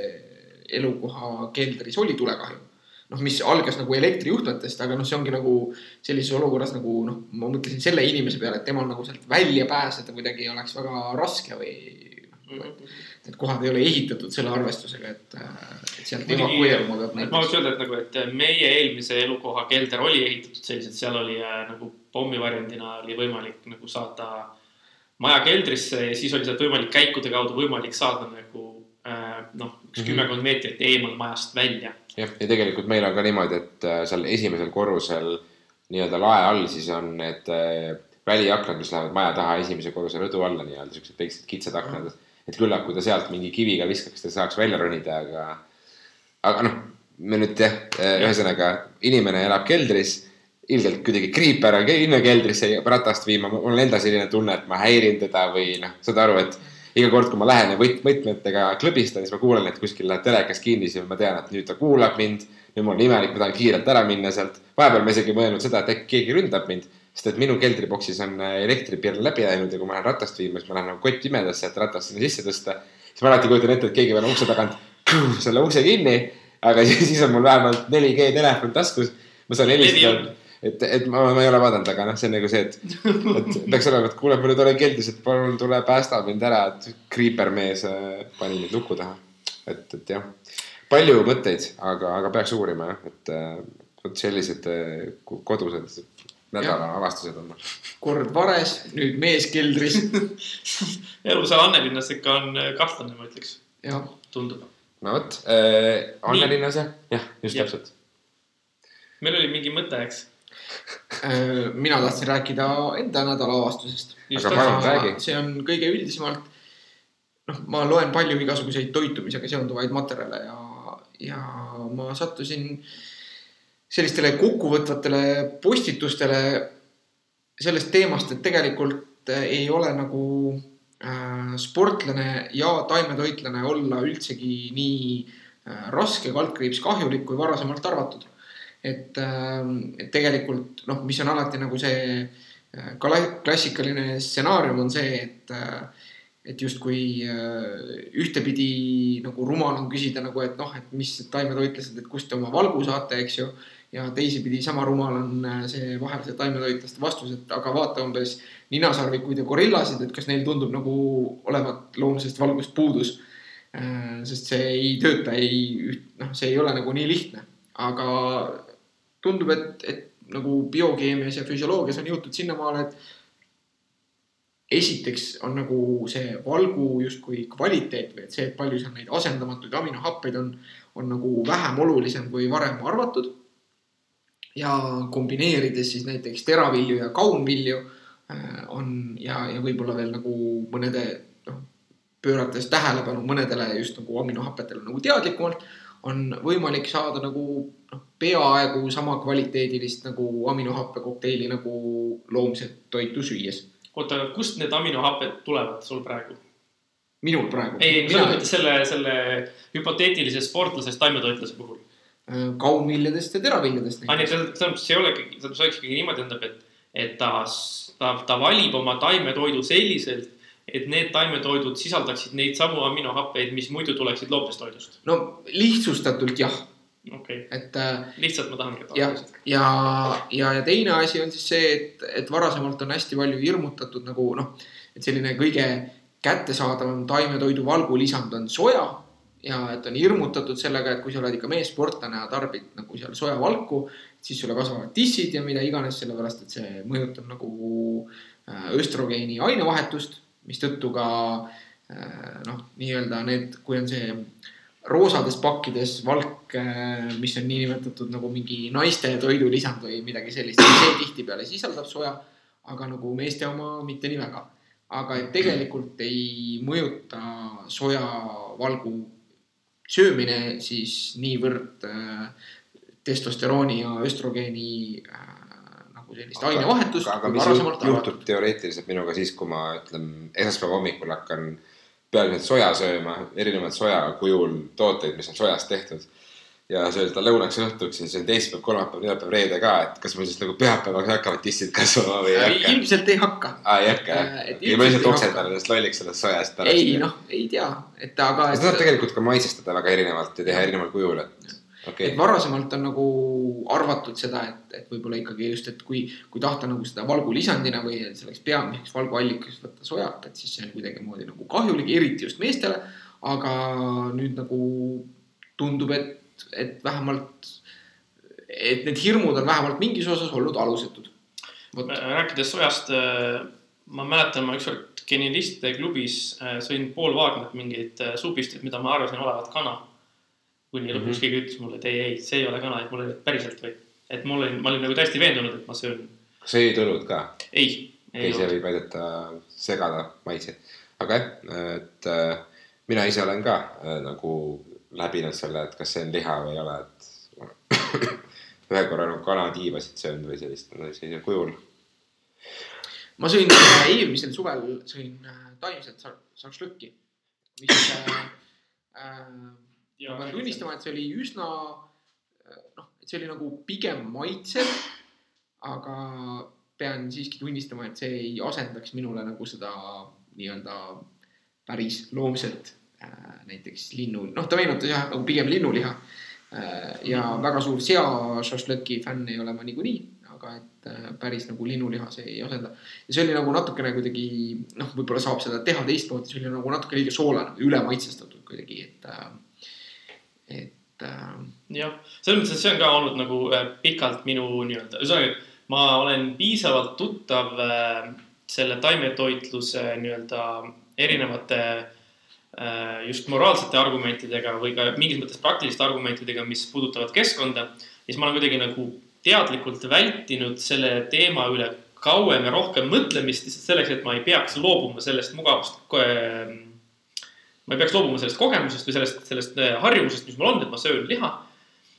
elukoha keldris oli tulekahju. noh, mis algas nagu elektrijuhtmetest, aga noh, see ongi nagu sellises olukorras nagu noh, ma mõtlesin selle inimese peale, et temal nagu sealt välja pääseda kuidagi oleks väga raske või noh, et kohad ei ole ehitatud selle arvestusega, et, et sealt evakueeruma peab ma võiks näiteks. öelda, et nagu, et meie eelmise elukoha kelder oli ehitatud selliselt, seal oli äh, nagu pommivariandina oli võimalik nagu saada maja keldrisse ja siis oli sealt võimalik käikude kaudu võimalik saada nagu äh, noh, üks Mhm. kümmekond meetrit eemal majast välja. jah, ja tegelikult meil on ka niimoodi, et äh, seal esimesel korrusel nii-öelda lae all siis on need äh, väliaknad, mis lähevad maja taha esimese korruse rõdu alla nii-öelda siuksed väiksed kitsad aknad. Et küllap, kui ta sealt mingi kiviga viskaks, ta saaks välja ronida, aga, aga noh, me nüüd jah, ühesõnaga inimene elab keldris ilgelt kuidagi kriip ära kinno keldrisse ratast viima, mul on endal selline tunne, et ma häirin teda või noh, saad aru, et iga kord, kui ma lähen ja võt-, võtmetega klõbistan, siis ma kuulen, et kuskil läheb telekas kinni, siis ma tean, et nüüd ta kuulab mind. nüüd mul on imelik, ma tahan kiirelt ära minna sealt. vahepeal ma isegi mõelnud seda, et äkki keegi ründab mind, sest et minu keldriboksis on äh, elektripirn läbi läinud ja kui ma lähen ratast viima, siis ma lähen nagu kott pimedasse, et ratast sinna sisse tõsta. siis ma alati kujutan ette, et keegi paneb ukse tagant [CLEARS THROAT] selle ukse kinni, aga [LAUGHS] siis, on mul vähemalt 4G telefon taskus. ma saan helistada et, et ma, ma ei ole vaadanud, aga noh, see on nagu see, et, et [LAUGHS] peaks olema, et kuule, ma nüüd olen keldris, et palun tule päästa mind ära, et kriipermees äh, pani mind luku taha. et, et jah, palju mõtteid, aga, aga peaks uurima jah, et äh, vot sellised ko- kodused nädala avastused on mul. kord vares, nüüd mees keldris. [LAUGHS] elu seal Annelinnas ikka on äh, kahtlane, ma ütleks, tundub. no vot äh,, Annelinnas jah, jah, just Jah. täpselt. meil oli mingi mõte, eks. Äh, mina tahtsin rääkida enda nädala avastusest. Aga palun, räägi. see on kõige üldisemalt, noh, ma loen palju igasuguseid toitumisega seonduvaid materjale ja, ja ma sattusin sellistele kokkuvõtvatele postitustele sellest teemast, et tegelikult äh, ei ole nagu äh, sportlane ja taimetoitlane olla üldsegi nii äh, raske kaldkriips kahjulik, kui varasemalt arvatud. et, et tegelikult noh, mis on alati nagu see äh, kla- klassikaline stsenaarium on see, et äh, et justkui äh, ühtepidi nagu rumal on küsida nagu, et noh, et mis taimetoitlased, et kust te oma valgu saate, eks ju. Ja teisipidi sama rumal on äh, see vahel see taimetoitlaste vastus, et aga vaata umbes ninasarvikuid ja gorillasid, et kas neil tundub nagu olevat loomsest valgust puudus. sest see ei tööta, ei, noh, see ei ole nagu nii lihtne, aga tundub, et, et nagu biokeemias ja füsioloogias on jõutud sinnamaale, et esiteks on nagu see valgu justkui kvaliteet või et see, et palju seal neid asendamatuid aminohappeid on, on nagu vähem olulisem kui varem arvatud. Ja kombineerides siis näiteks teravilju ja kaunvilju äh, on ja, ja võib-olla veel nagu mõnede noh, pöörates tähelepanu mõnedele just nagu aminohapetele nagu teadlikumalt, on võimalik saada nagu noh, peaaegu sama kvaliteedilist nagu aminohappekokteili nagu loomset toitu süües oota, aga kust need aminohapped tulevad sul praegu? minul praegu. ei, ei, selles mõttes selle, selle hüpoteetilise sportlasest taimetoitlase puhul. Kaunviljadest ja teraviljadest aa, nii selles mõttes ei ole ikkagi, selles mõttes oleks ikkagi niimoodi, tähendab, et, et ta, ta, ta valib oma taimetoidu selliselt, et need taimetoidud sisaldaksid neid samu aminohappeid, mis muidu tuleksid loomsest toidust. no lihtsustatult jah, okei okay., et äh, lihtsalt ma tahangi. jah, ja, ja, ja teine asi on siis see, et, et varasemalt on hästi palju hirmutatud nagu noh, et selline kõige kättesaadavam taimetoidu valgulisand on soja ja et on hirmutatud sellega, et kui sa oled ikka meessportlane ja tarbid nagu seal sojavalku, siis sulle kasvavad tissid ja mida iganes, sellepärast et see mõjutab nagu äh, östrogeeni ainevahetust, mistõttu ka äh, noh, nii-öelda need, kui on see roosades pakkides valk, mis on niinimetatud nagu mingi naiste toidulisand või midagi sellist, see tihtipeale sisaldab soja, aga nagu meeste oma mitte nii väga. aga et tegelikult ei mõjuta sojavalgu söömine siis niivõrd äh, testosterooni ja östrogeeni äh, nagu sellist ainevahetust. aga mis juht- juhtub teoreetiliselt minuga siis, kui ma ütlen esmaspäeva hommikul hakkan peamiselt soja sööma, erinevaid soja kujul tooteid, mis on sojast tehtud. Ja söön seda lõunaks ja õhtuks ja söön teisipäev, kolmapäev, neljapäev, reede ka, et kas mul siis nagu pühapäevaks hakkavad tissid kasvama või ei hakka? ilmselt ei hakka. aa, ei hakka Äh, jah ja ma ilmselt lihtsalt ei oksendan ennast lolliks sellest sojast ei. noh, ei tea, et aga. seda saab tegelikult ka maitsestada väga erinevalt ja teha erineval kujul, et okei et varasemalt on nagu arvatud seda, et, et võib-olla ikkagi just, et kui, kui tahta nagu seda valgu lisandina või selleks peamiseks valguallikaks võtta sojat, et siis see on kuidagimoodi nagu kahjulik, eriti just meestele. aga nüüd nagu tundub, et, et vähemalt, et need hirmud on vähemalt mingis osas olnud alusetud. vot, rääkides sojast, ma mäletan, ma ükskord genialistide klubis äh, sõin pool Wagnerit mingeid äh, suupisteid, mida ma arvasin olevat kana. kuni lõpuks Mhm. keegi ütles mulle, et ei, ei, see ei ole kana, et mul oli päriselt või. et mul oli, ma olin nagu täiesti veendunud, et ma söön. kas sa jõid õlut ka? ei, ei ei, see võib aidata segada maitseid. aga jah, et äh, mina ise olen ka äh, nagu läbinud selle, et kas see on liha või ei ole, et ühe korra nagu kanatiivasid söönud või sellist, sellisel kujul. ma sõin äh, eelmisel suvel sõin äh, taimset šašlõkki, mis äh, äh, ma pean tunnistama, et see oli üsna äh, noh, et see oli nagu pigem maitsev. aga pean siiski tunnistama, et see ei asendaks minule nagu seda nii-öelda päris loomset näiteks linnu, noh, ta meenutas jah nagu pigem linnuliha äh,. ja väga suur sea šašlõki fänn ei ole ma niikuinii, aga et äh, päris nagu linnuliha see ei asenda. ja see oli nagu natukene kuidagi noh, võib-olla saab seda teha teistmoodi, see oli nagu natuke liiga soolane, üle maitsestatud kuidagi, et äh,, et äh, jah, selles mõttes, et see on ka olnud nagu äh, pikalt minu nii-öelda, ühesõnaga, ma olen piisavalt tuttav äh, selle taimetoitluse nii-öelda erinevate äh, just moraalsete argumentidega või ka mingis mõttes praktiliste argumentidega, mis puudutavad keskkonda. siis ma olen kuidagi nagu teadlikult vältinud selle teema üle kauem ja rohkem mõtlemist lihtsalt selleks, et ma ei peaks loobuma sellest mugavast ma ei peaks loobuma sellest kogemusest või sellest, sellest äh, harjumusest, mis mul on, et ma söön liha.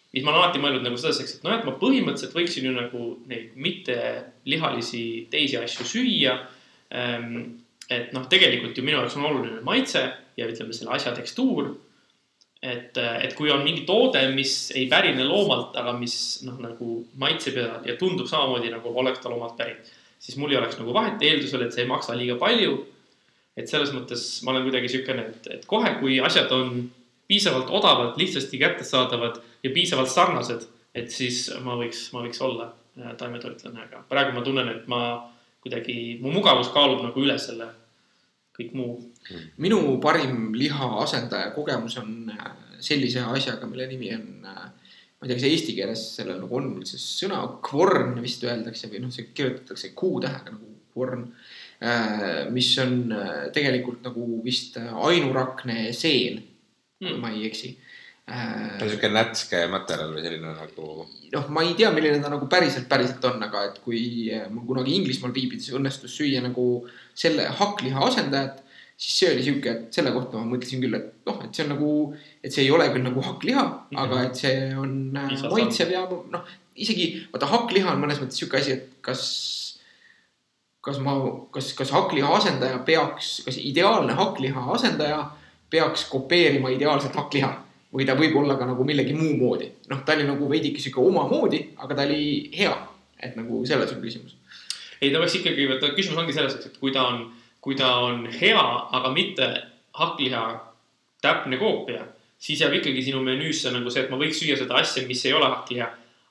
siis ma olen alati mõelnud nagu selleks, et noh, et ma põhimõtteliselt võiksin ju nagu neid mittelihalisi teisi asju süüa. et noh, tegelikult ju minu jaoks on oluline maitse ja ütleme selle asja tekstuur. et, et kui on mingi toode, mis ei pärine loomalt, aga mis noh, nagu maitseb ja, ja tundub samamoodi nagu oleks ta loomalt pärit, siis mul ei oleks nagu vahet eeldusel, et see ei maksa liiga palju et selles mõttes ma olen kuidagi siukene, et, et kohe, kui asjad on piisavalt odavalt, lihtsasti kättesaadavad ja piisavalt sarnased, et siis ma võiks, ma võiks olla äh, taimetoitlane, aga praegu ma tunnen, et ma kuidagi, mu mugavus kaalub nagu üle selle kõik muu. minu parim liha asendaja kogemus on äh, sellise asjaga, mille nimi on, ma ei tea, kas eesti keeles sellel nagu on üldse sõna, kvorn vist öeldakse või noh, see kirjutatakse Q-tähega nagu kvorn. mis on äh, tegelikult nagu vist ainurakne seel, kui Mm. ma ei eksi. Ta on siuke nätske materjal või selline nagu, noh, ma ei tea, milline ta nagu päriselt, päriselt on, aga et kui äh, mul kunagi Inglismaal viibides õnnestus süüa nagu selle hakkliha asendajat, siis see oli sihuke, et selle kohta ma mõtlesin küll, et noh, et see on nagu, et see ei ole küll nagu hakkliha mm, -hmm. aga et see on äh, maitsev ja noh, isegi vaata hakkliha on mõnes mõttes sihuke asi, et kas, kas ma, kas, kas hakkliha asendaja peaks, kas ideaalne hakkliha asendaja peaks kopeerima ideaalset hakkliha või ta võib olla ka nagu millegi muu moodi. noh, ta oli nagu veidike sihuke omamoodi, aga ta oli hea. et nagu selles on küsimus. ei, ta peaks ikkagi, küsimus ongi selles, et kui ta on, kui ta on hea, aga mitte hakkliha täpne koopia, siis jääb ikkagi sinu menüüsse nagu see, et ma võiks süüa seda asja, mis ei ole hakkliha.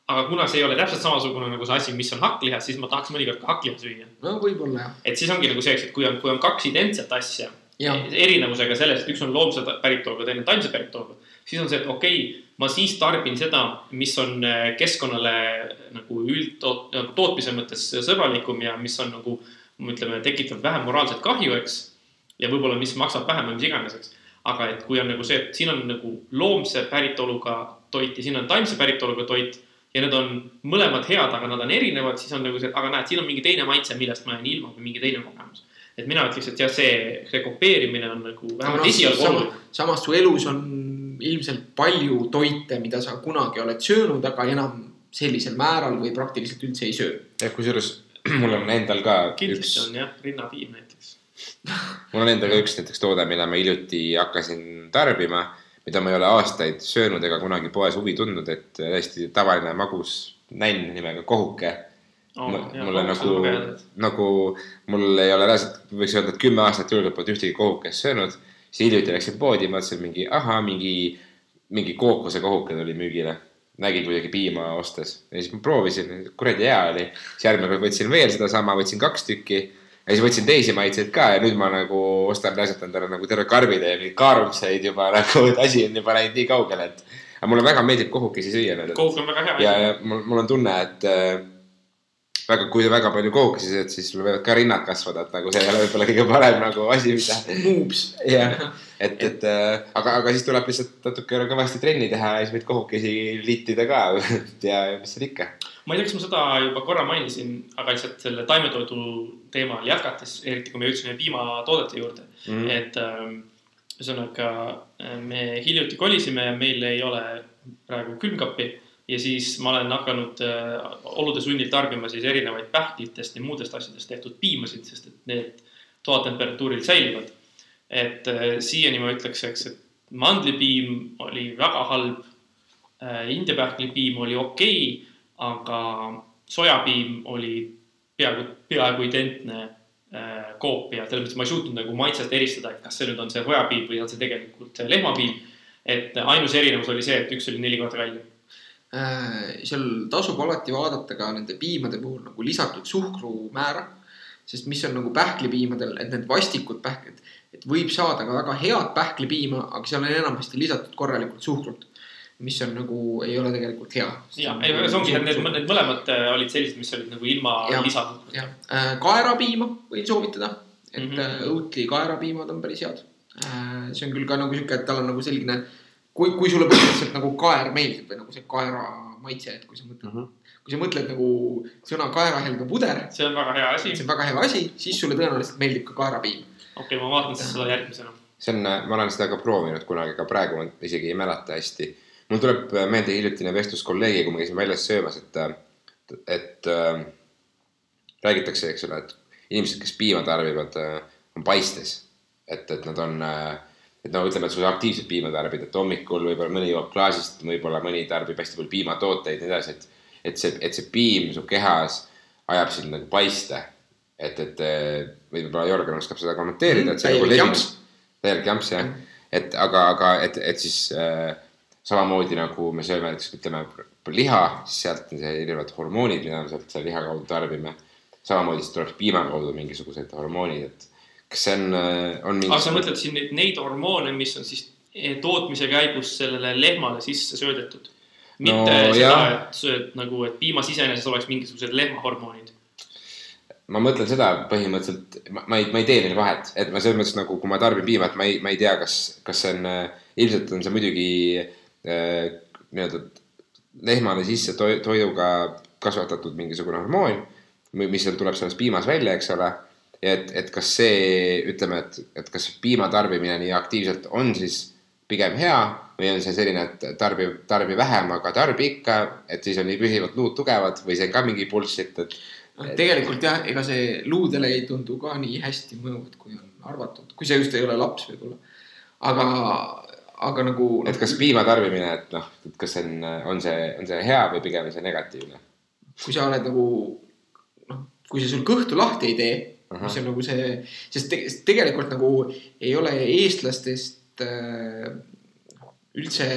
aga kuna see ei ole täpselt samasugune nagu see asi, mis on hakkliha, siis ma tahaks mõnikord ka hakkliha süüa. no võib-olla jah. et siis ongi nagu see, et kui on, kui on kaks identset asja, ja, erinevusega selles, et üks on loomse päritoluga, teine on taimse päritoluga, siis on see, et okei okay,, ma siis tarbin seda, mis on äh, keskkonnale nagu üldtoot-, nagu tootmise mõttes sõbralikum ja mis on nagu ütleme, tekitab vähem moraalset kahju, eks. ja võib-olla, mis maksab vähem või mis iganes, eks. aga et kui on nagu see, et siin on nagu loomse päritoluga toit ja siin on taimse päritoluga toit ja need on mõlemad head, aga nad on erinevad, siis on nagu see, aga näed, siin on mingi teine maitse, millest ma jään ilma või mingi teine kogemus et mina ütleks, et jah, see, see kopeerimine on nagu vähemalt esialgu oluline. samas su elus on ilmselt palju toite, mida sa kunagi oled söönud, aga enam sellisel määral või praktiliselt üldse ei söö. jah, kusjuures [CLEARS THROAT] mul on endal ka üks kindlasti, on jah, rinnapiim näiteks. [LAUGHS] mul on endal ka üks näiteks toode, mida ma hiljuti hakkasin tarbima. mida ma ei ole aastaid söönud ega kunagi poes huvi tundnud, et täiesti tavaline magus nänn nimega kohuke Oh, mulle nagu, nagu mul ei ole reaalselt, võiks öelda, et kümme aastat julgelt polnud ühtegi kohukest söönud. Siis hiljuti läksin poodi, mõtlesin mingi, ahaa, mingi, mingi kookose kohuke tuli müügile. nägin kuidagi piima ostes ja siis ma proovisin, kuradi hea oli. siis järgmine kord võtsin veel sedasama, võtsin kaks tükki ja siis võtsin teisi maitseid ka ja nüüd ma nagu ostan reaalselt endale nagu terve karbitäie mingeid kaarumseid juba [LAUGHS] nagu, et asi on juba läinud nii kaugele, et. aga mulle väga meeldib kohukesi süüa kohuk on väga hea. ja, ja mul, mul on tunne, et äh, väga, kui sa väga palju kookesi sööd, siis sul võivad ka rinnad kasvada, et nagu see ei ole võib-olla kõige parem nagu asi, mida. muubs. jah, et, et äh, aga, aga siis tuleb lihtsalt natuke kõvasti trenni teha ja siis võid kohukesi liitida ka ja, ja mis seal ikka. ma ei tea, kas ma seda juba korra mainisin, aga lihtsalt selle taimetoidu teemal jätkates, eriti kui me jõudsime piimatoodete juurde mm. -hmm. et ähm, ühesõnaga äh, me hiljuti kolisime ja meil ei ole praegu külmkappi ja siis ma olen hakanud äh, olude sunnil tarbima siis erinevaid pähklitest ja muudest asjadest tehtud piimasid, sest et need toatemperatuuril säilivad. et äh, siiani ma ütleks, eks, et mandlipiim oli väga halb äh,. India pähklipiim oli okei okay,, aga sojapiim oli peaaegu, peaaegu identne äh, koopia, selles mõttes ma ei suutnud nagu maitset eristada, et kas see nüüd on see sojapiim või on see tegelikult lehmapiim. et ainus erinevus oli see, et üks oli neli korda kallim. Äh, seal tasub alati vaadata ka nende piimade puhul nagu lisatud suhkrumäära. sest mis on nagu pähklipiimadel, et need vastikud pähklid, et võib saada ka väga head pähklipiima, aga seal on enamasti lisatud korralikult suhkrut. mis on nagu, ei ole tegelikult hea. ja, ei, see ongi, et need, need mõlemad äh, olid sellised, mis olid nagu ilma Jah. lisatud. jah, kaerapiima võin soovitada, et mm. -hmm. Oatly kaerapiimad on päris head. see on küll ka nagu sihuke, et tal on nagu selline, kui, kui sulle põhimõtteliselt nagu kaer meeldib või nagu see kaera maitse, et kui sa mõtled mm. -hmm. kui sa mõtled nagu sõna kaerahelbe puder, see on väga hea asi see. on väga hea asi, siis sulle tõenäoliselt meeldib ka kaerapiim. okei okay,, ma vaatan siis seda järgmisena. see on, ma olen seda ka proovinud kunagi, aga praegu ma isegi ei mäleta hästi. mul tuleb meelde hiljutine vestlus kolleegiga, kui me käisime väljas söömas, et, et äh, räägitakse, eks ole, et inimesed, kes piima tarbivad, on paistes. et, et nad on äh, et no ütleme, et sa aktiivselt piima tarbid, et hommikul võib-olla mõni joob klaasist, võib-olla mõni tarbib hästi palju piimatooteid ja nii edasi, et et see, et see piim su kehas ajab sind nagu paiste. et, et eh, võib-olla Jörgen oskab seda kommenteerida, et see Täielik nagu jamps. täielik jamps jah, et aga, aga et, et siis äh, samamoodi nagu me sööme näiteks ütleme liha, siis sealt on see erinevad hormoonid, mida me sealt selle liha kaudu tarbime. samamoodi siis tuleb piima kaudu mingisugused hormoonid, et kas see on, on mingi. aga sa mõtled siin neid, neid hormoone, mis on siis eh, tootmise käigus sellele lehmale sisse söödetud? mitte No seda et sööd nagu, et piimas iseenesest oleks mingisugused lehmahormoonid. ma mõtlen seda põhimõtteliselt, ma, ei, ma ei tee neil vahet, et ma selles mõttes nagu, kui ma tarbin piima, et ma ei, ma ei tea, kas, kas see on, ilmselt on see muidugi äh, nii-öelda lehmale sisse to toiduga kasvatatud mingisugune hormoon, mis seal tuleb selles piimas välja, eks ole. et, et kas see, ütleme, et, et kas piima tarbimine nii aktiivselt on siis pigem hea või on see selline, et tarbi, tarbi vähem, aga tarbi ikka, et siis on nii püsivalt luud tugevad või see on ka mingi bullshit, et noh, tegelikult jah, ega see luudele ei tundu ka nii hästi mõjuvat, kui on arvatud, kui sa just ei ole laps võib-olla. aga, aga nagu. et kas piima tarbimine, et noh, et kas see on, on see, on see hea või pigem see negatiivne? kui sa oled nagu noh, kui see sul kõhtu lahti ei tee, Ahah. mis on nagu see, sest te, sest tegelikult nagu ei ole eestlastest äh, üldse,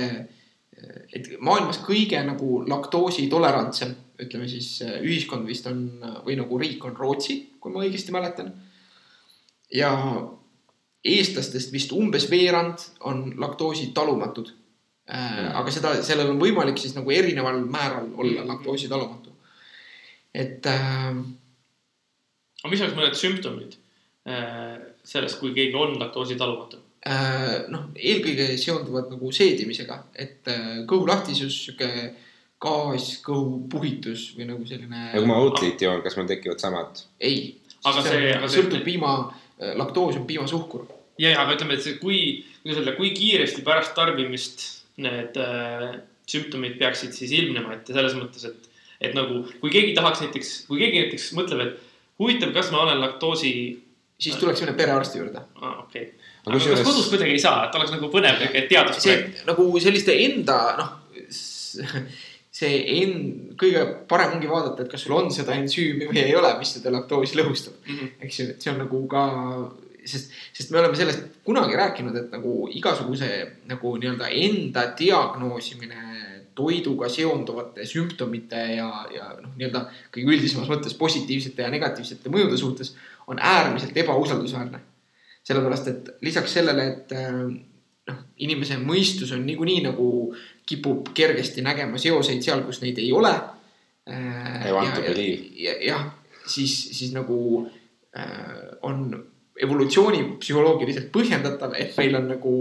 et maailmas kõige nagu laktoositolerantsem, ütleme siis äh, ühiskond vist on või nagu riik on Rootsi, kui ma õigesti mäletan. ja eestlastest vist umbes veerand on laktoositalumatud äh,. aga seda, sellel on võimalik siis nagu erineval määral olla laktoositalumatu. et äh, aga mis oleks mõned sümptomid äh, sellest, kui keegi on laktoositalumatu? äh, noh, eelkõige seonduvad nagu seedimisega, et äh, kõhulahtisus, sihuke gaas, kõhupuhitus või nagu selline. ja kui ma Outlit joon, kas mul tekivad samad? ei, Aga see- aga see- sõltub piima, laktoos on piimasuhkur. ja, ja aga ütleme, et see, kui, kuidas öelda, kui kiiresti pärast tarbimist need äh, sümptomid peaksid siis ilmnema, et selles mõttes, et, et nagu kui keegi tahaks näiteks, kui keegi näiteks mõtleb, et huvitav, kas ma olen laktoosi siis tuleks minna perearsti juurde. ah,, okei okay., aga kas kodus kuidagi ei saa, et oleks nagu põnev teadusprojekt? see nagu selliste enda noh, see end, kõige parem ongi vaadata, et kas sul on seda ensüümi või ei ole, mis seda laktoosi lõhustab. Mhm. eks ju, et see on nagu ka, sest, sest me oleme sellest kunagi rääkinud, et nagu igasuguse nagu nii-öelda enda diagnoosimine toiduga seonduvate sümptomite ja, ja noh, nii-öelda kõige üldisemas mõttes positiivsete ja negatiivsete mõjude suhtes on äärmiselt ebausaldusväärne. sellepärast, et lisaks sellele, et äh, noh, inimese mõistus on niikuinii nagu kipub kergesti nägema seoseid seal, kus neid ei ole. Believe. jah, siis, siis nagu äh, on evolutsiooni psühholoogiliselt põhjendatav, et meil on nagu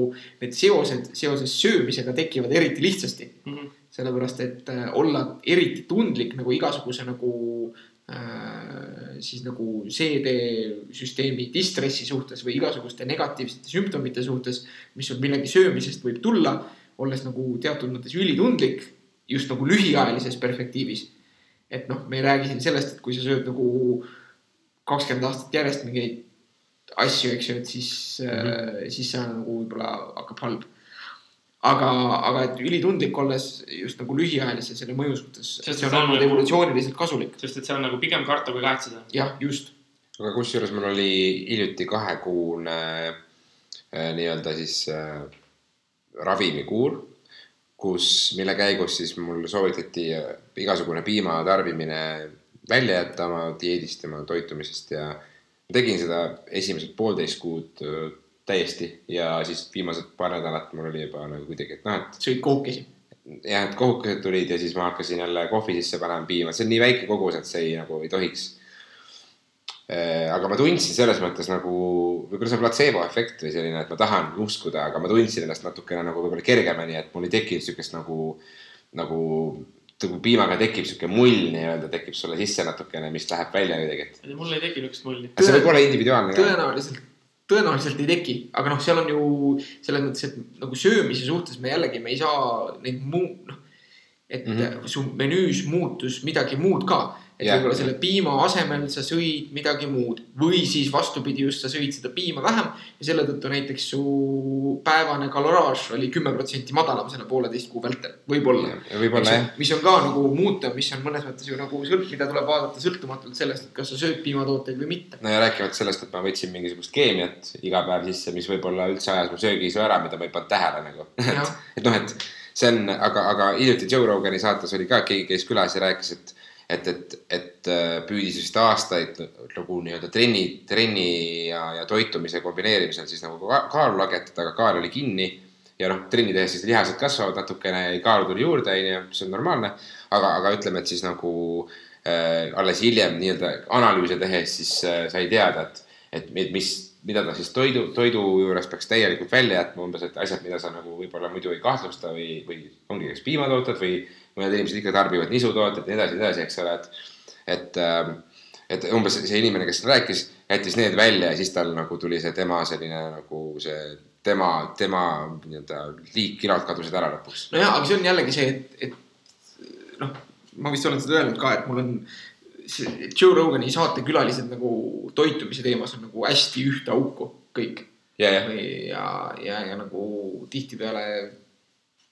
need seosed seoses söömisega tekivad eriti lihtsasti. Mhm. sellepärast, et äh, olla eriti tundlik nagu igasuguse nagu äh, siis nagu CD-süsteemi distressi suhtes või igasuguste negatiivsete sümptomite suhtes, mis on millegi söömisest võib tulla, olles nagu teatud mõttes ülitundlik just nagu lühiajalises perspektiivis. et noh, me ei räägi siin sellest, et kui sa sööd nagu kakskümmend aastat järjest mingeid asju, eks ju, et siis mm, -hmm. siis see nagu võib-olla hakkab halb. aga, aga et ülitundlik olles just nagu lühiajalise selle mõju suhtes, see on olnud nagu- evolutsiooniliselt kasulik. sest et see on nagu pigem karta kui kahetseda. jah, just. aga kusjuures mul oli hiljuti kahekuune äh, nii-öelda siis äh, ravimikuur, kus, mille käigus siis mul soovitati äh, igasugune piima tarbimine välja jätta oma dieedist ja oma toitumisest ja tegin seda esimesed poolteist kuud äh, täiesti ja siis viimased paar nädalat mul oli juba nagu kuidagi, et noh, et sõid kookesi. jah, et kohukesed tulid ja siis ma hakkasin jälle kohvi sisse panema piima, see on nii väike kogus, et see ei nagu ei tohiks. aga ma tundsin selles mõttes nagu võib-olla see platseebo efekt või selline, et ma tahan uskuda, aga ma tundsin ennast natukene nagu võib-olla kergemini, et mul ei tekkinud siukest nagu, nagu nagu piimaga tekib sihuke mull nii-öelda tekib sulle sisse natukene, mis läheb välja kuidagi, et mul ei teki niisugust mulli. see võib olla individuaalne tõenäoliselt, tõenäoliselt ei teki, aga noh, seal on ju selles mõttes, et nagu söömise suhtes me jällegi, me ei saa neid muu, noh. et mm. -hmm. su menüüs muutus midagi muud ka. Et Jah. võib-olla selle piima asemel sa sõid midagi muud või siis vastupidi, just sa sõid seda piima vähem ja selle tõttu näiteks su päevane kaloraaž oli kümme protsenti madalam selle pooleteist kuu vältel, võib-olla. võib-olla jah, mis on ka nagu muutev, mis on mõnes mõttes ju nagu sõlt-, mida tuleb vaadata sõltumatult sellest, et kas sa sööd piimatooteid või mitte. no ja rääkimata sellest, et ma võtsin mingisugust keemiat iga päev sisse, mis võib-olla üldse ajas mu söögiisu ära, mida ma ei pannud tähele nagu. [LAUGHS] Jah. et noh, et see on, aga, aga hiljuti Joe Rogani saates oli ka, keegi käis külas ja rääkis, et et, et, et äh, püüdis vist aastaid nagu nii-öelda trenni, trenni ja, ja toitumise kombineerimisel siis nagu ka- kaalu lagetada, aga kaal oli kinni. ja noh, trenni tehes siis lihased kasvavad natukene, kaalu tuli juurde, onju, mis on normaalne. aga, aga ütleme, et siis nagu äh, alles hiljem nii-öelda analüüse tehes siis äh, sai teada, et, et mi- mis, mida ta siis toidu, toidu juures peaks täielikult välja jätma, umbes, et asjad, mida sa nagu võib-olla muidu ei kahtlusta või, või ongi kas piimatooted või mõned inimesed ikka tarbivad nisutooted ja nii edasi, nii edasi, eks ole, et, et ähm, et umbes see inimene, kes rääkis, jättis need välja ja siis tal nagu tuli see tema selline nagu see tema, tema nii-öelda liikkilod kadusid ära lõpuks. nojah, aga see on jällegi see, et, et noh, ma vist olen seda öelnud ka, et mul on Joe Rogani saatekülalised nagu toitumise teemas on nagu hästi ühte auku kõik. ja, ja, ja, ja, ja nagu tihtipeale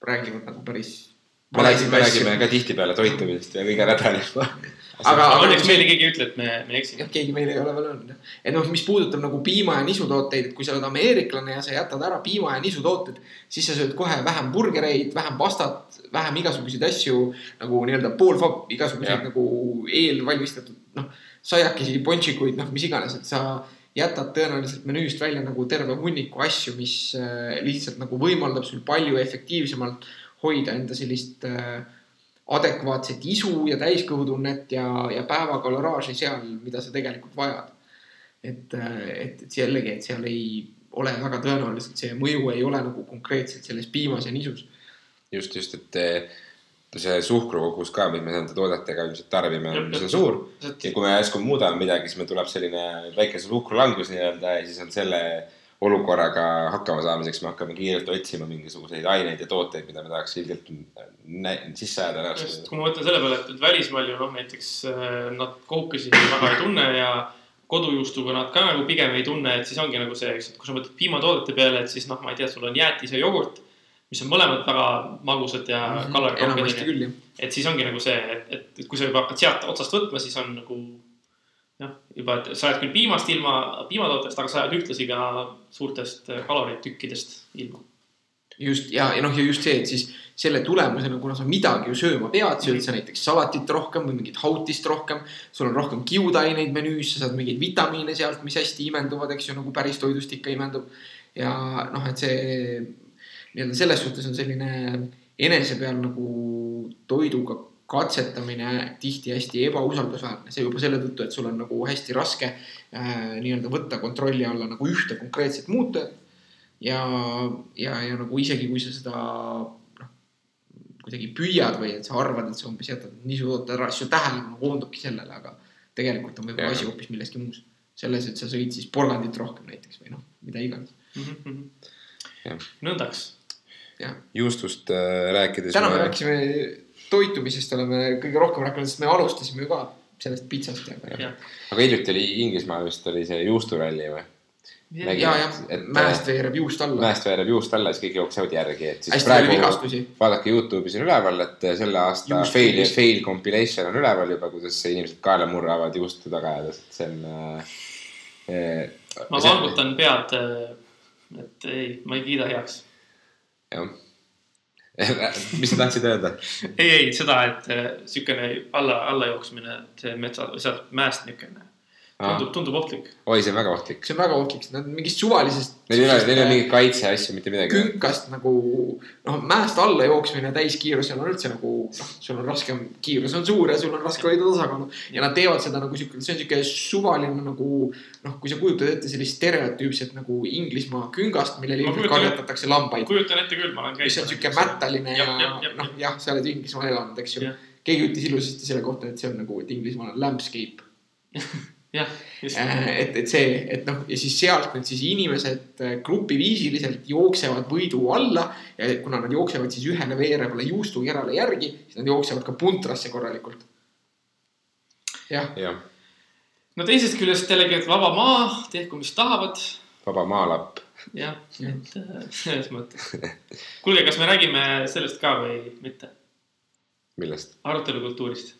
räägivad nagu päris. me räägime, me räägime ka tihtipeale toitumisest ja nädal juba. [LAUGHS] Aga- aga õnneks meile keegi ei ütle, et me, me eksime. jah, keegi meil ei ole veel öelnud jah. et noh, mis puudutab nagu piima ja nisutooteid, et kui sa oled ameeriklane ja sa jätad ära piima ja nisutooted, siis sa sööd kohe vähem burgereid, vähem pastat, vähem igasuguseid asju nagu nii-öelda poolfab, igasuguseid Jah. nagu eelvalmistatud noh, saiakesi, ponšikuid, noh, mis iganes, et sa jätad tõenäoliselt menüüst välja nagu terve hunniku asju, mis äh, lihtsalt nagu võimaldab sul palju efektiivsemalt hoida enda sellist äh, adekvaatset isu ja täiskõhutunnet ja, ja päevakaloraaži seal, mida sa tegelikult vajad. et, et, et jällegi, et seal ei ole väga tõenäoliselt see mõju ei ole nagu konkreetselt selles piimas ja nisus. just, just, et see suhkrukogus ka, mis me nende toodetega ilmselt tarbime, on suur. ja kui me järsku muudame midagi, siis meil tuleb selline väike suhkrulangus nii-öelda ja siis on selle olukorraga hakkama saamiseks me hakkame kiirelt otsima mingisuguseid aineid ja tooteid, mida me tahaks ilgelt sisse ajada just, kui ma mõtlen selle peale, et, et välismaal ju noh, näiteks äh, nad kohukesi väga ei tunne ja kodujuustuga nad ka nagu pigem ei tunne, et siis ongi nagu see, eks, et kui sa mõtled piimatoodete peale, et siis noh, ma ei tea, sul on jäätis ja jogurt, mis on mõlemad väga magusad ja rohkem. küll jah. et siis ongi nagu see, et, et, et kui sa juba hakkad sealt otsast võtma, siis on nagu jah, juba, et sa oled küll piimast ilma, piimatootest, aga sa oled ühtlasi ka suurtest kaloritükkidest ilma. just ja, ja noh, ja just see, et siis selle tulemusena, kuna sa midagi ju sööma pead, sööd sa näiteks salatit rohkem või mingit hautist rohkem. sul on rohkem kiudaineid menüüs, sa saad mingeid vitamiine sealt, mis hästi imenduvad, eks ju, nagu päris toidust ikka imendub. ja noh, et see nii-öelda selles suhtes on selline enese peal nagu toiduga katsetamine tihti hästi ebausaldusväärne, see juba selle tõttu, et sul on nagu hästi raske äh, nii-öelda võtta kontrolli alla nagu ühte konkreetset muutujat. ja, ja, ja nagu isegi kui sa seda noh, kuidagi püüad või et sa arvad, et sa umbes jätad nii suurt ära, siis su tähelepanu koondubki sellele, aga tegelikult on võib-olla asi hoopis milleski muus. selles, et sa sõid siis porgandit rohkem näiteks või noh, mida iganes. Jah. nõndaks. juustust äh, rääkides. täna me rääkisime toitumisest, oleme kõige rohkem rääkinud, sest me alustasime ju ka sellest pitsast ja. jah, aga hiljuti oli Inglismaal vist oli see juusturalli või? Nägin, ja, ja et- mäest veereb juust alla. mäest veereb juust alla, siis kõik jooksevad järgi, et siis hästi praegu vaadake Youtube'is on üleval, et selle aasta Juust fail, fail compilation on üleval juba, kuidas inimesed kaela murravad juustu tagaajas, et see on äh,. äh, ma vangutan pead. et ei, ma ei kiida heaks. jah. [LAUGHS] mis sa tahtsid öelda? ei, ei seda, et äh, siukene alla, alla jooksmine, see metsa, sealt mäest niukene tundub, tundub ohtlik. oi, see on väga ohtlik. see on väga ohtlik, sest nad on mingist suvalisest. Neil ei ole, neil ei ole mingit kaitseasju, mitte midagi. künkast nagu noh, mäest alla jooksmine täiskiirusel on üldse nagu noh, sul on raskem, kiirus on suur ja sul on raske hoida tasakaalu. ja nad teevad seda nagu sihuke, see on sihuke suvaline nagu noh, kui sa kujutad ette sellist stereotüüpset nagu Inglismaa küngast, millele Ma ilmselt karjatatakse lambaid. kujutan ette küll, ma olen käinud. mis on sihuke mättaline ja, noh, jah, sa oled Inglismaal elanud, eks ju keegi ütles ilusasti selle kohta, et see on nagu, et Inglismaal on landscape. [LAUGHS] jah, just. et, et see, et noh, ja siis sealt nüüd siis inimesed äh, grupiviisiliselt jooksevad võidu alla ja kuna nad jooksevad siis ühele veerevale juustukerale järgi, siis nad jooksevad ka puntrasse korralikult. jah, jah, no teisest küljest jällegi, et vaba maa, tehku mis tahavad. vaba maalapp. jah, et äh, selles mõttes. kuulge, kas me räägime sellest ka või mitte? millest? arutelukultuurist,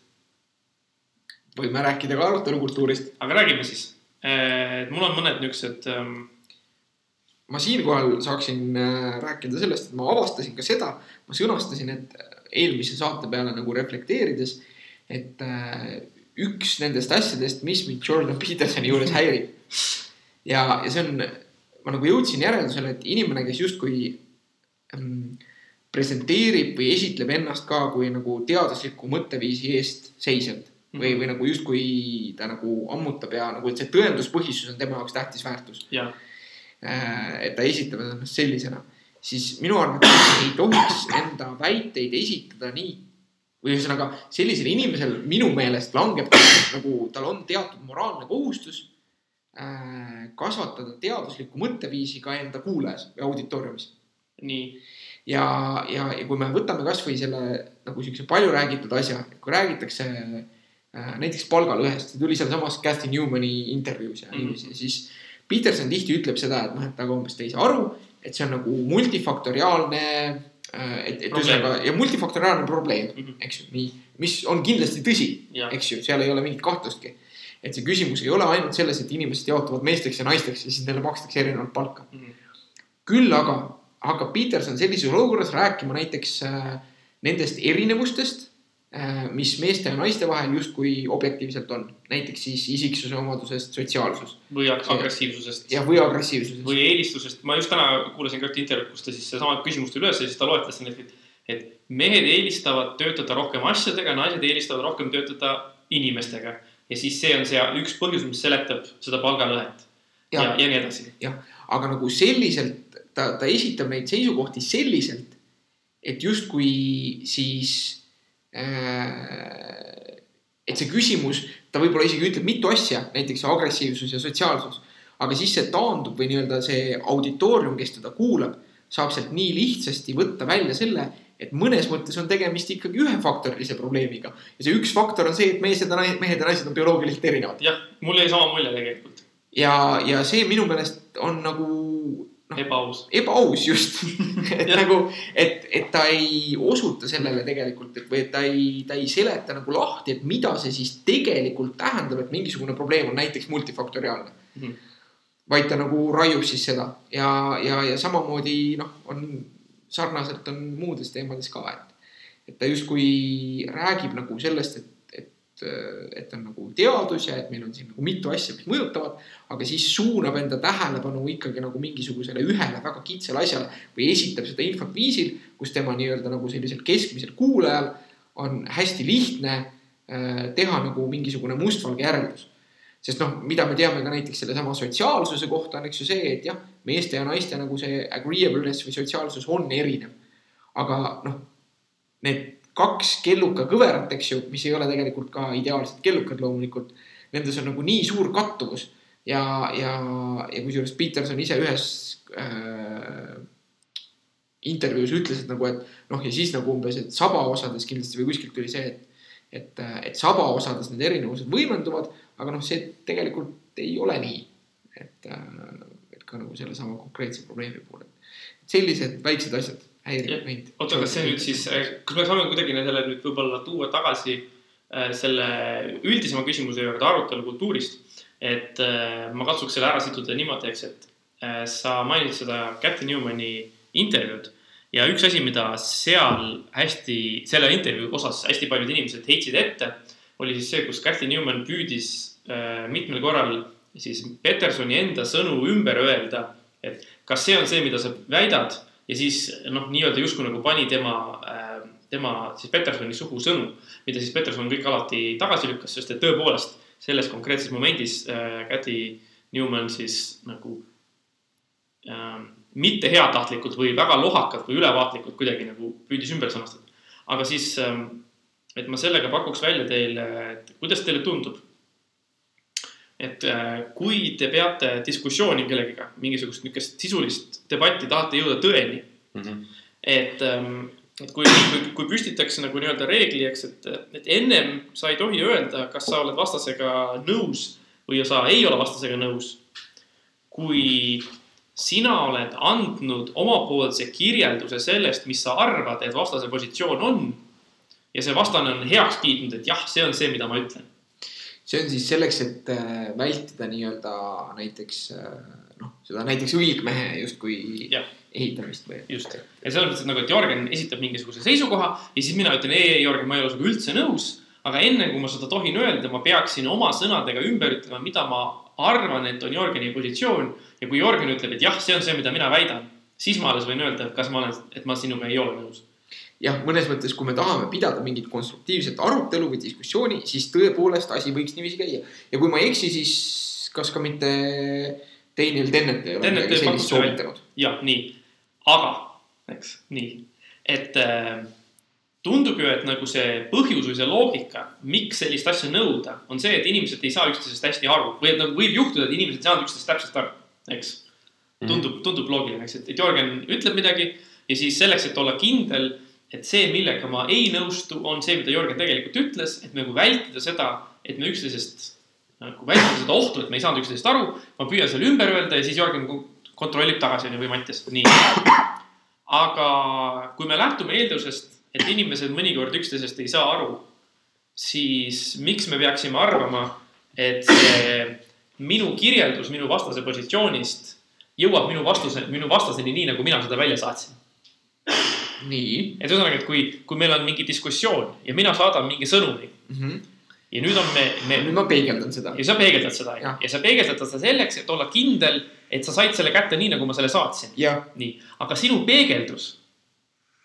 võime rääkida ka arutelukultuurist. aga räägime siis. mul on mõned niuksed ähm, ma siinkohal saaksin äh, rääkida sellest, et ma avastasin ka seda, ma sõnastasin, et eelmise saate peale nagu reflekteerides, et äh, üks nendest asjadest, mis mind Jordan Petersoni juures häirib. ja, ja see on, ma nagu jõudsin järeldusele, et inimene, kes justkui ähm, presenteerib või esitleb ennast ka kui nagu teadusliku mõtteviisi eest seisjat või, või nagu justkui ta nagu ammutab ja nagu, et see tõenduspõhisus on tema jaoks tähtis väärtus. ja Äh, et ta esitab ennast sellisena, siis minu arvates ei tohiks enda väiteid esitada nii. või ühesõnaga sellisel inimesel minu meelest langeb nagu tal on teatud moraalne kohustus äh, kasvatada teaduslikku mõtteviisi ka enda kuulajas või auditooriumis nii, ja, ja, ja kui me võtame kasvõi selle nagu siukse palju räägitud asja, kui räägitakse äh, näiteks palgalõhest, see tuli sealsamas Cathy Newmani intervjuus ja Mhm. niiviisi, siis Peterson tihti ütleb seda, et noh, et aga umbes te ei saa aru, et see on nagu multifaktoriaalne äh,, et, et ühesõnaga ja multifaktoriaalne probleem, Mhm. eks ju, nii, mis on kindlasti tõsi, ja, eks ju, seal ei ole mingit kahtlustki. et see küsimus ei ole ainult selles, et inimesed jaotuvad meesteks ja naisteks ja siis neile makstakse erinevat palka. küll aga hakkab Peterson sellises olukorras rääkima näiteks äh, nendest erinevustest äh,, mis meeste ja naiste vahel justkui objektiivselt on. näiteks siis isiksuse omadusest, sotsiaalsus või ag- agressiivsusest ja, või agressiivsusest. või eelistusest, ma just täna kuulasin ka ühte intervjuud, kus ta siis sedasama küsimust üles ja siis ta loetles siin, et, et mehed eelistavad töötada rohkem asjadega, naised eelistavad rohkem töötada inimestega. ja siis see on see üks põhjus, mis seletab seda palgalõhet ja, ja, ja nii edasi. aga nagu selliselt, ta, ta esitab neid seisukohti selliselt, et justkui siis äh,. Et see küsimus, ta võib-olla isegi ütleb mitu asja, näiteks agressiivsus ja sotsiaalsus. aga siis see taandub või nii-öelda see auditoorium, kes teda kuulab, saab sealt nii lihtsasti võtta välja selle, et mõnes mõttes on tegemist ikkagi ühefaktorilise probleemiga. ja see üks faktor on see, et mehed ja naised, mehed ja naised on bioloogiliselt erinevad. jah, mul jäi sama mulje tegelikult. ja, ja see minu meelest on nagu no, ebaaus. ebaaus just [LAUGHS] et nagu, et, et ta ei osuta sellele tegelikult, et või et ta ei, ta ei seleta nagu lahti, et mida see siis tegelikult tähendab, et mingisugune probleem on näiteks multifaktoriaalne mm. -hmm. vaid ta nagu raiub siis seda ja, ja, ja samamoodi noh, on sarnaselt on muudes teemades ka, et, et ta justkui räägib nagu sellest, et, et, et on nagu teadus ja et meil on siin nagu mitu asja, mis mõjutavad, aga siis suunab enda tähelepanu ikkagi nagu mingisugusele ühele väga kitsale asjale või esitab seda infot viisil, kus tema nii-öelda nagu sellisel keskmisel kuulajal on hästi lihtne äh, teha nagu mingisugune mustvalge järeldus sest noh, mida me teame ka näiteks sellesama sotsiaalsuse kohta on, eks ju see, et jah, meeste ja naiste nagu see agreeableness või sotsiaalsus on erinev. aga noh, need kaks kelluka kõverat, eks ju, mis ei ole tegelikult ka ideaalsed kellukad loomulikult. Nendes on nagu nii suur kattuvus ja, ja, ja kusjuures Peterson ise ühes äh, intervjuus ütles, et nagu, et noh, ja siis nagu umbes, et sabaosades kindlasti või kuskilt tuli see, et et, et sabaosades need erinevused võimenduvad, aga noh, see tegelikult ei ole nii. et, äh, et ka nagu sellesama konkreetse probleemi puhul, et sellised väiksed asjad häirivad mind. oota, kas see nüüd siis, äh, kas me saame kuidagi nendele nüüd võib-olla tuua tagasi äh, selle üldisema küsimuse juurde arutelu kultuurist. et ma katsuks selle ära siduda niimoodi, eks, et sa mainid seda Cathy Newmani intervjuud ja üks asi, mida seal hästi, selle intervjuu osas hästi paljud inimesed heitsid ette, oli siis see, kus Cathy Newman püüdis äh, mitmel korral siis Petersoni enda sõnu ümber öelda. et kas see on see, mida sa väidad ja siis noh, nii-öelda justkui nagu pani tema äh,, tema siis Petersoni suhu sõnu, mida siis Peterson kõik alati tagasi lükkas, sest et tõepoolest selles konkreetses momendis äh, Cathy Newman siis nagu äh, mitte heatahtlikult või väga lohakalt või ülevaatlikult kuidagi nagu püüdis ümber sõnastada. aga siis, ähm, et ma sellega pakuks välja teile, et kuidas teile tundub? Et äh, kui te peate diskussiooni kellegiga, mingisugust niisugust sisulist debatti, tahate jõuda tõeni mm. -hmm. et, ähm, et kui, kui, kui püstitakse nagu nii-öelda reegli, eks, et, et ennem sa ei tohi öelda, kas sa oled vastasega nõus või sa ei ole vastasega nõus. kui sina oled andnud omapoolse kirjelduse sellest, mis sa arvad, et vastase positsioon on. ja see vastane on heaks kiitnud, et jah, see on see, mida ma ütlen. See on siis selleks, et äh, vältida nii-öelda näiteks äh, noh, seda näiteks õigmehe justkui ehitamist või. just, ja selles mõttes, et nagu, et Jörgen esitab mingisuguse seisukoha ja siis mina ütlen ei, ei, Jörgen, ma ei ole sinuga üldse nõus. aga enne kui ma seda tohin öelda, ma peaksin oma sõnadega ümber ütlema, mida ma arvan, et on Jörgeni positsioon ja kui Jörgen ütleb, et jah, see on see, mida mina väidan, siis ma alles võin öelda, et kas ma olen, et ma sinuga ei ole nõus. Jah, mõnes mõttes, kui me tahame pidada mingit konstruktiivset arutelu või diskussiooni, siis tõepoolest asi võiks niiviisi käia. ja kui ma ei eksi, siis kas ka mitte Daniel Dennett ei ole midagi sellist soovitanud. jah, nii, aga, eks, nii, et äh, tundub ju, et nagu see põhjus või see loogika, miks sellist asja nõuda, on see, et inimesed ei saa üksteisest hästi aru või et nagu võib juhtuda, et inimesed ei saanud üksteisest täpselt aru eks. Mhm. tundub, tundub loogiline, eks, et Jörgen ütleb midagi ja siis selleks, et olla kindel, et see, millega ma ei nõustu, on see, mida Jörgen tegelikult ütles, et nagu vältida seda, et me üksteisest nagu vältida seda ohtu, et me ei saanud üksteisest aru. ma püüan selle ümber öelda ja siis Jörgen kontrollib tagasi, onju, või Mattias, nii. aga kui me lähtume eeldusest, et inimesed mõnikord üksteisest ei saa aru, siis miks me peaksime arvama, et see minu kirjeldus minu vastase positsioonist jõuab minu vastuse, minu vastaseni nii, nagu mina seda välja saatsin. Nii. et ühesõnaga, et kui, kui meil on mingi diskussioon ja mina saadan mingi sõnumi mm. -hmm. ja nüüd on me, me. nüüd ma peegeldan seda. ja sa peegeldad seda ja, ja sa peegeldad seda selleks, et olla kindel, et sa said selle kätte nii, nagu ma selle saatsin. nii, aga sinu peegeldus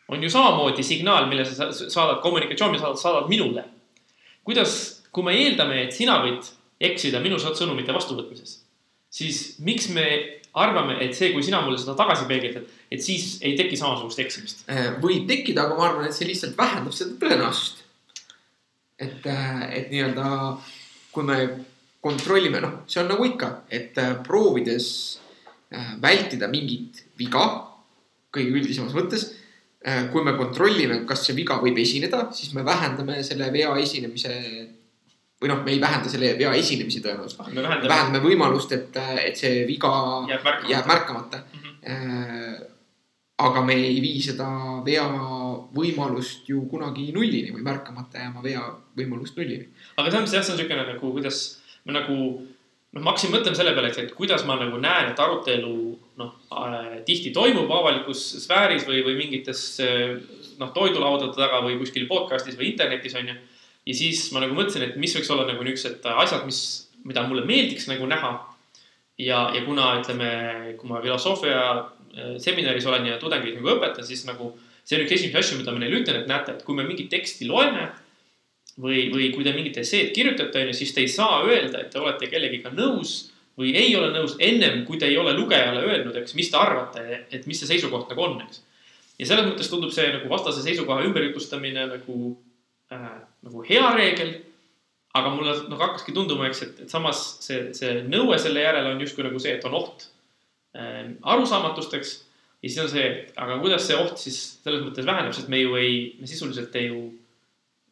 on ju samamoodi signaal, mille sa saadad, kommunikatsioon, mida saadad, saadad minule. kuidas, kui me eeldame, et sina võid eksida minu sõnumite vastuvõtmises, siis miks me arvame, et see, kui sina mulle seda tagasi peegeldad, et siis ei teki samasugust eksimist? Äh, võib tekkida, aga ma arvan, et see lihtsalt vähendab seda tõenäosust. et, äh, et nii-öelda, kui me kontrollime, noh, see on nagu ikka, et äh, proovides vältida mingit viga kõige üldisemas mõttes kui me kontrollime, kas see viga võib esineda, siis me vähendame selle vea esinemise või noh, me ei vähenda selle vea esinemise tõenäosust. me vähendame, vähendame võimalust, et, et see viga jääb märkamata. jääb märkamata Mhm. Äh, aga me ei vii seda vea võimalust ju kunagi nullini või märkamata jääma vea võimalust nullini. aga see on, jah, see on niisugune nagu, kuidas me nagu, noh, ma hakkasin mõtlema selle peale, et, et kuidas ma nagu näen, et arutelu noh äh,, tihti toimub avalikus sfääris või, või mingites äh, noh, toidulaudade taga või kuskil podcast'is või internetis on ju. Ja siis ma nagu mõtlesin, et mis võiks olla nagu niisugused asjad, mis, mida mulle meeldiks nagu näha. ja, ja kuna ütleme, kui ma filosoofia äh, seminaris olen ja tudengeid nagu õpetan, siis nagu see on üks esimesi asju, mida ma neile ütlen, et näete, et kui me mingit teksti loeme või, või kui te mingit esseed kirjutate, on ju, siis te ei saa öelda, et te olete kellegiga nõus või ei ole nõus ennem, kui te ei ole lugejale öelnud, eks, mis te arvate, et mis see seisukoht nagu on, eks. ja selles mõttes tundub see nagu vastase seisukoha ümberjutustamine nagu äh,, nagu hea reegel. aga mulle nagu hakkaski tunduma, eks, et, et samas see, see nõue selle järele on justkui nagu see, et on oht äh, arusaamatusteks ja siis on see, aga kuidas see oht siis selles mõttes väheneb, sest me ju ei, me sisuliselt ei ju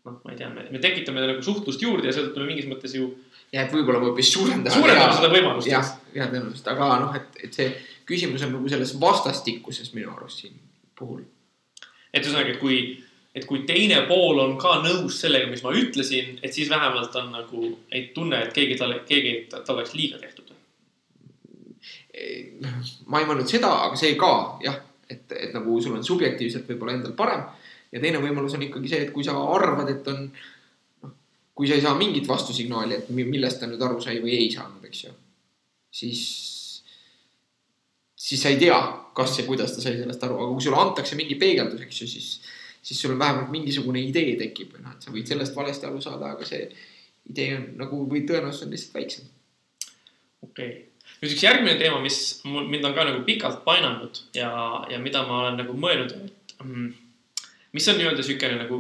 noh, ma ei tea, me, me tekitame nagu suhtlust juurde ja seetõttu me mingis mõttes ju ja et võib-olla me hoopis suurendame. suurendame seda võimalust. jah, ja tõenäoliselt, aga noh, et, et see küsimus on nagu selles vastastikuses minu arust siin puhul. et ühesõnaga, et kui, et kui teine pool on ka nõus sellega, mis ma ütlesin, et siis vähemalt on nagu, ei tunne, et keegi talle, keegi talle oleks liiga tehtud. ma ei mõelnud seda, aga see ka jah, et, et nagu sul on subjektiivselt võib-olla endal parem. ja teine võimalus on ikkagi see, et kui sa arvad, et on noh, kui sa ei saa mingit vastusignaali, et millest ta nüüd aru sai või ei saanud, eks ju. siis, siis sa ei tea, kas ja kuidas ta sai sellest aru, aga kui sulle antakse mingi peegeldus, eks ju, siis, siis sul vähemalt mingisugune idee tekib noh, et sa võid sellest valesti aru saada, aga see idee on nagu või tõenäosus on lihtsalt väiksem. okei. Okay nüüd üks järgmine teema, mis mul, mind on ka nagu pikalt painanud ja, ja mida ma olen nagu mõelnud, et mm, mis on nii-öelda niisugune nagu,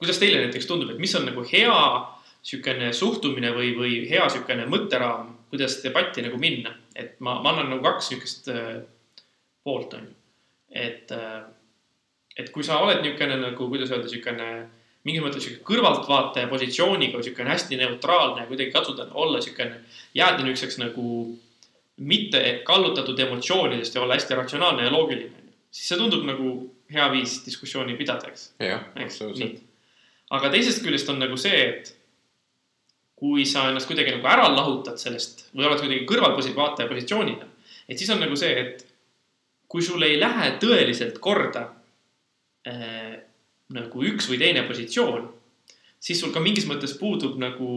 kuidas teile näiteks tundub, et mis on nagu hea niisugune suhtumine või, või hea niisugune mõtteraam, kuidas debatti nagu minna, et ma, ma annan nagu kaks niisugust äh, poolt on ju, et äh, et kui sa oled niisugune nagu, kuidas öelda, niisugune mingis mõttes niisugune kõrvaltvaataja positsiooniga, niisugune hästi neutraalne kuidagi katsuda olla niisugune, jääda niisuguseks nagu mitte kallutatud emotsioonidest ja olla hästi ratsionaalne ja loogiline. siis see tundub nagu hea viis diskussiooni pidada, eks. jah, absoluutselt. aga teisest küljest on nagu see, et kui sa ennast kuidagi nagu ära lahutad sellest või oled kuidagi kõrvalvaataja positsioonina, et siis on nagu see, et kui sul ei lähe tõeliselt korda äh, nagu üks või teine positsioon, siis sul ka mingis mõttes puudub nagu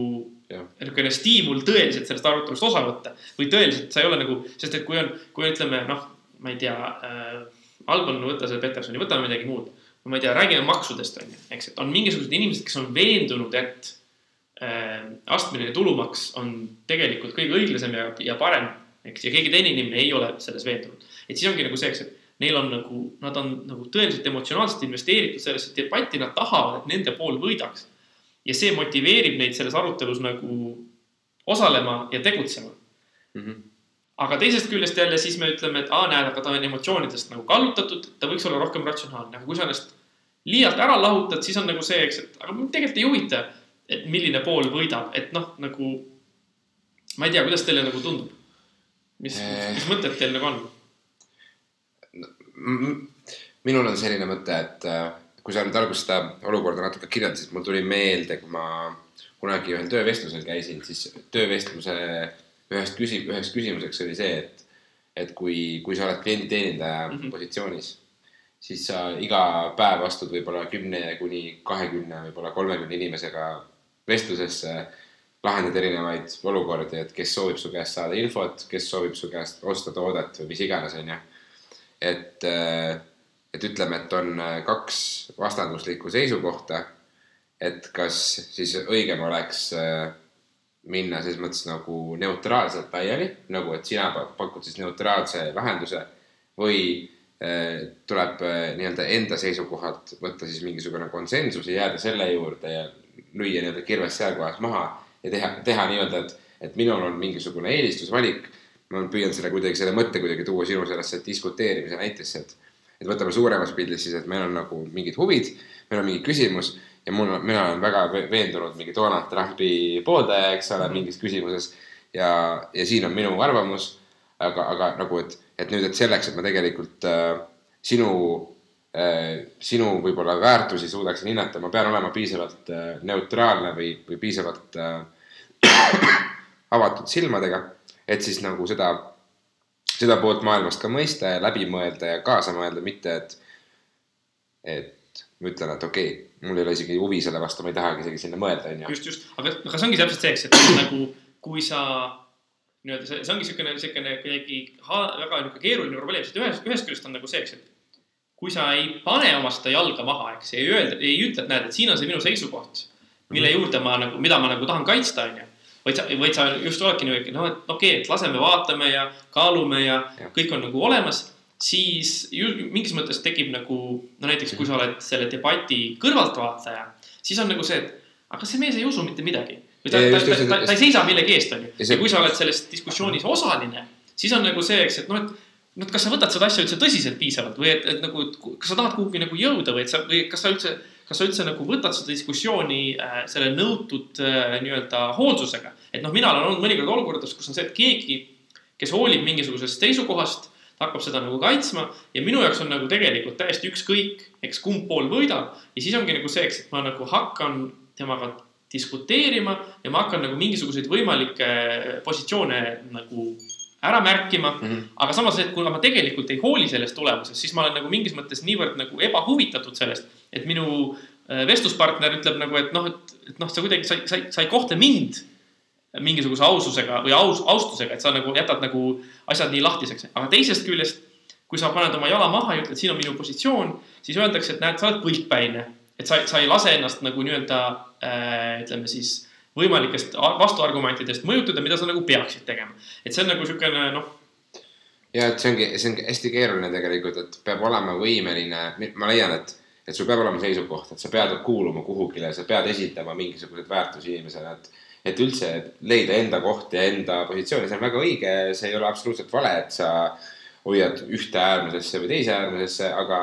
niisugune stiimul tõeliselt sellest arutelust osa võtta. või tõeliselt sa ei ole nagu, sest et kui on, kui ütleme noh, ma ei tea äh,, Albon, võta see Petersoni, võtame midagi muud. ma ei tea, räägime maksudest on ju, eks, et on mingisugused inimesed, kes on veendunud, et äh, astmeline tulumaks on tegelikult kõige õiglasem ja, ja parem, eks, ja keegi teine inimene ei ole selles veendunud. et siis ongi nagu see, eks, et neil on nagu, nad on nagu tõeliselt emotsionaalselt investeeritud sellesse debatti, nad tahavad, et nende pool võidaks ja see motiveerib neid selles arutelus nagu osalema ja tegutsema mm. -hmm. aga teisest küljest jälle siis me ütleme, et aa, näed, aga ta on emotsioonidest nagu kallutatud, ta võiks olla rohkem ratsionaalne, aga kui sa ennast liialt ära lahutad, siis on nagu see, eks, et aga mind tegelikult ei huvita, et milline pool võidab, et noh, nagu ma ei tea, kuidas teile nagu tundub? mis eh., mis mõtted teil nagu on? Minul on selline mõte, et äh, kui sa nüüd alguses seda olukorda natuke kirjeldasid, mul tuli meelde, kui ma kunagi ühel töövestlusel käisin, siis töövestluse ühest küsi-, üheks küsimuseks oli see, et, et kui, kui sa oled klienditeenindaja mm -hmm. positsioonis, siis sa iga päev astud võib-olla kümne kuni kahekümne, võib-olla kolmekümne inimesega vestlusesse, lahendad erinevaid olukordi, et kes soovib su käest saada infot, kes soovib su käest osta toodet või mis iganes, onju. Et äh, et ütleme, et on äh, kaks vastanduslikku seisukohta. et kas siis õigem oleks äh, minna selles mõttes nagu neutraalselt laiali, nagu et sina pakud siis neutraalse lahenduse või tuleb nii-öelda enda seisukohalt võtta siis mingisugune konsensus ja jääda selle juurde ja lüüa nii-öelda kirves seal kohas maha ja teha, teha nii-öelda, et, et minul on mingisugune eelistusvalik. Ma püüan selle kuidagi, selle mõtte kuidagi tuua sinu sellesse diskuteerimise näitesse, et et võtame suuremas pildis siis, et meil on nagu mingid huvid, meil on mingi küsimus ja mul mina olen väga ve- veendunud mingi Donald Trumpi pooldaja, eks ole, mingis küsimuses ja, ja siin on minu arvamus, aga, aga nagu, et, et nüüd, et selleks, et ma tegelikult äh, sinu äh,, sinu võib-olla väärtusi suudaksin hinnata, ma pean olema piisavalt äh, neutraalne või, või piisavalt äh, [COUGHS] avatud silmadega, et siis nagu seda, seda poolt maailmast ka mõista ja läbi mõelda ja kaasa mõelda, mitte et, et ma ütlen, et okei okay,, mul ei ole isegi huvi selle vastu, ma ei tahagi isegi sinna mõelda, onju. just, just, aga, see ongi täpselt see, eks, et nagu kui sa nii-öelda see, see ongi niisugune, niisugune kuidagi väga niisugune keeruline probleem, sest ühest, ühest küljest on nagu see, eks, et kui sa ei pane oma seda jalga maha, eks, ei öelda, ei ütle, et näed, et siin on see minu seisukoht, mille juurde ma nagu, mida ma nagu tahan kaitsta, onju vaid sa, vaid sa just oledki niimoodi, noh, et okei okay,, et laseme, vaatame ja kaalume ja, ja kõik on nagu olemas, siis ju mingis mõttes tekib nagu, no näiteks kui sa oled selle debati kõrvaltvaataja, siis on nagu see, et aga see mees ei usu mitte midagi. või ta, ta, ta, ta, ta ei seisa millegi eest. Ja see- ja kui sa oled selles diskussioonis osaline, siis on nagu see, eks, et noh, et noh, et kas sa võtad seda asja üldse tõsiselt piisavalt või et, et nagu, kas sa tahad kuhugi nagu jõuda või et sa, või kas sa üldse, kas sa üldse nagu võtad seda diskussiooni äh, selle nõutud äh, nii-öelda hoolsusega. et noh, mina olen olnud mõnikord olukordades, kus on see, et keegi, kes hoolib mingisugusest seisukohast, hakkab seda nagu kaitsma ja minu jaoks on nagu tegelikult täiesti ükskõik, eks kumb pool võidab ja siis ongi nagu see, eks, et ma nagu hakkan temaga diskuteerima ja ma hakkan nagu mingisuguseid võimalikke positsioone nagu ära märkima mm. -hmm. aga samas, et kuna ma tegelikult ei hooli sellest tulemusest, siis ma olen nagu mingis mõttes niivõrd nagu ebahuvitatud sellest, et minu äh, vestluspartner ütleb nagu, et noh, et, et noh, sa kuidagi, sa, sa, sa ei kohtle mind mingisuguse aususega või aus, austusega, et sa nagu jätad nagu asjad nii lahtiseks, aga teisest küljest, kui sa paned oma jala maha ja ütled, siin on minu positsioon, siis öeldakse, et näed, sa oled põikpäine. et sa, sa ei lase ennast nagu nii-öelda äh, ütleme siis võimalikest vastuargumentidest mõjutada, mida sa nagu peaksid tegema. et see on nagu niisugune noh, ja et see ongi, see ongi hästi keeruline tegelikult, et peab olema võimeline, ma leian, et, et sul peab olema seisukoht, et sa pead kuuluma kuhugile, sa pead esitama mingisuguseid väärtusi inimesena, et et üldse leida enda koht ja enda positsiooni, see on väga õige, see ei ole absoluutselt vale, et sa hoiad ühte äärmusesse või teise äärmusesse, aga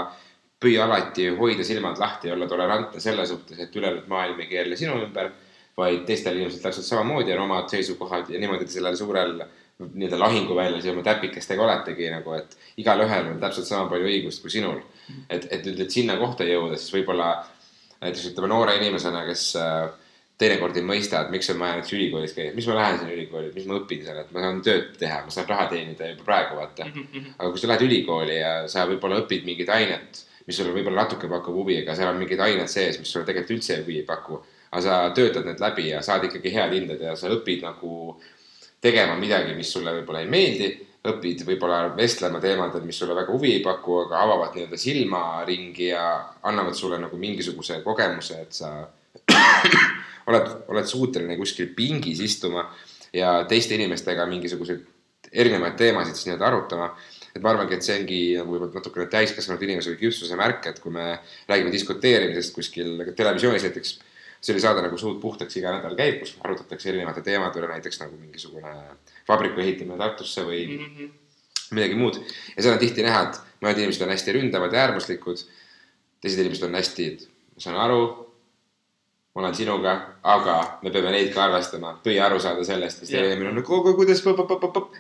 püüa alati hoida silmad lahti ja olla tolerantne selle suhtes, et ülejäänud maailm ei keerle sinu ümber, vaid teistel inimestel täpselt samamoodi on omad seisukohad ja niimoodi sellel suurel nii-öelda lahinguväljas ja oma täpikestega oletegi nagu, et igalühel on täpselt sama palju õigust kui sinul. et, et nüüd, et sinna kohta jõuda, siis võib-olla näiteks ütleme noore inimesena, kes äh, teinekord ei mõista, et miks on vaja näiteks ülikoolis käia, miks ma lähen sinna ülikooli, mis ma õpin seal, et ma saan tööd teha, ma saan raha teenida juba praegu, vaata. aga kui sa lähed ülikooli ja sa võib-olla õpid mingit ainet, mis sulle võib-olla natuke pakub huvi, aga seal on mingid ained sees, mis sulle tegelikult üldse huvi ei paku. aga sa töötad need läbi ja saad ikkagi head hinded ja sa õpid nagu tegema midagi, mis sulle võib-olla ei meeldi, õpid võib-olla vestlema teemadel, mis sulle väga huvi ei paku, aga avavad nii-öelda silmaringi ja annavad sulle nagu mingisuguse kogemuse, et sa [CLEARS THROAT] oled, oled suuteline kuskil pingis istuma ja teiste inimestega mingisuguseid erinevaid teemasid siis nii-öelda arutama. et ma arvangi, et see ongi nagu võib-olla natukene täiskasvanud inimese või küpsuse märk, et kui me räägime diskuteerimisest kuskil televisioonis näiteks, selline saade nagu Suud puhtaks iga nädal käib, kus arutatakse erinevate teemade üle, näiteks nagu mingisugune vabriku ehitamine Tartusse või mm. -hmm. midagi muud. ja seal on tihti näha, et mõned inimesed on hästi ründavad ja äärmuslikud, teised inimesed on hästi, et ma saan aru, ma olen sinuga, aga me peame neid ka arvestama, püüa aru saada sellest, siis teine Jah. inimene on nagu, kuidas,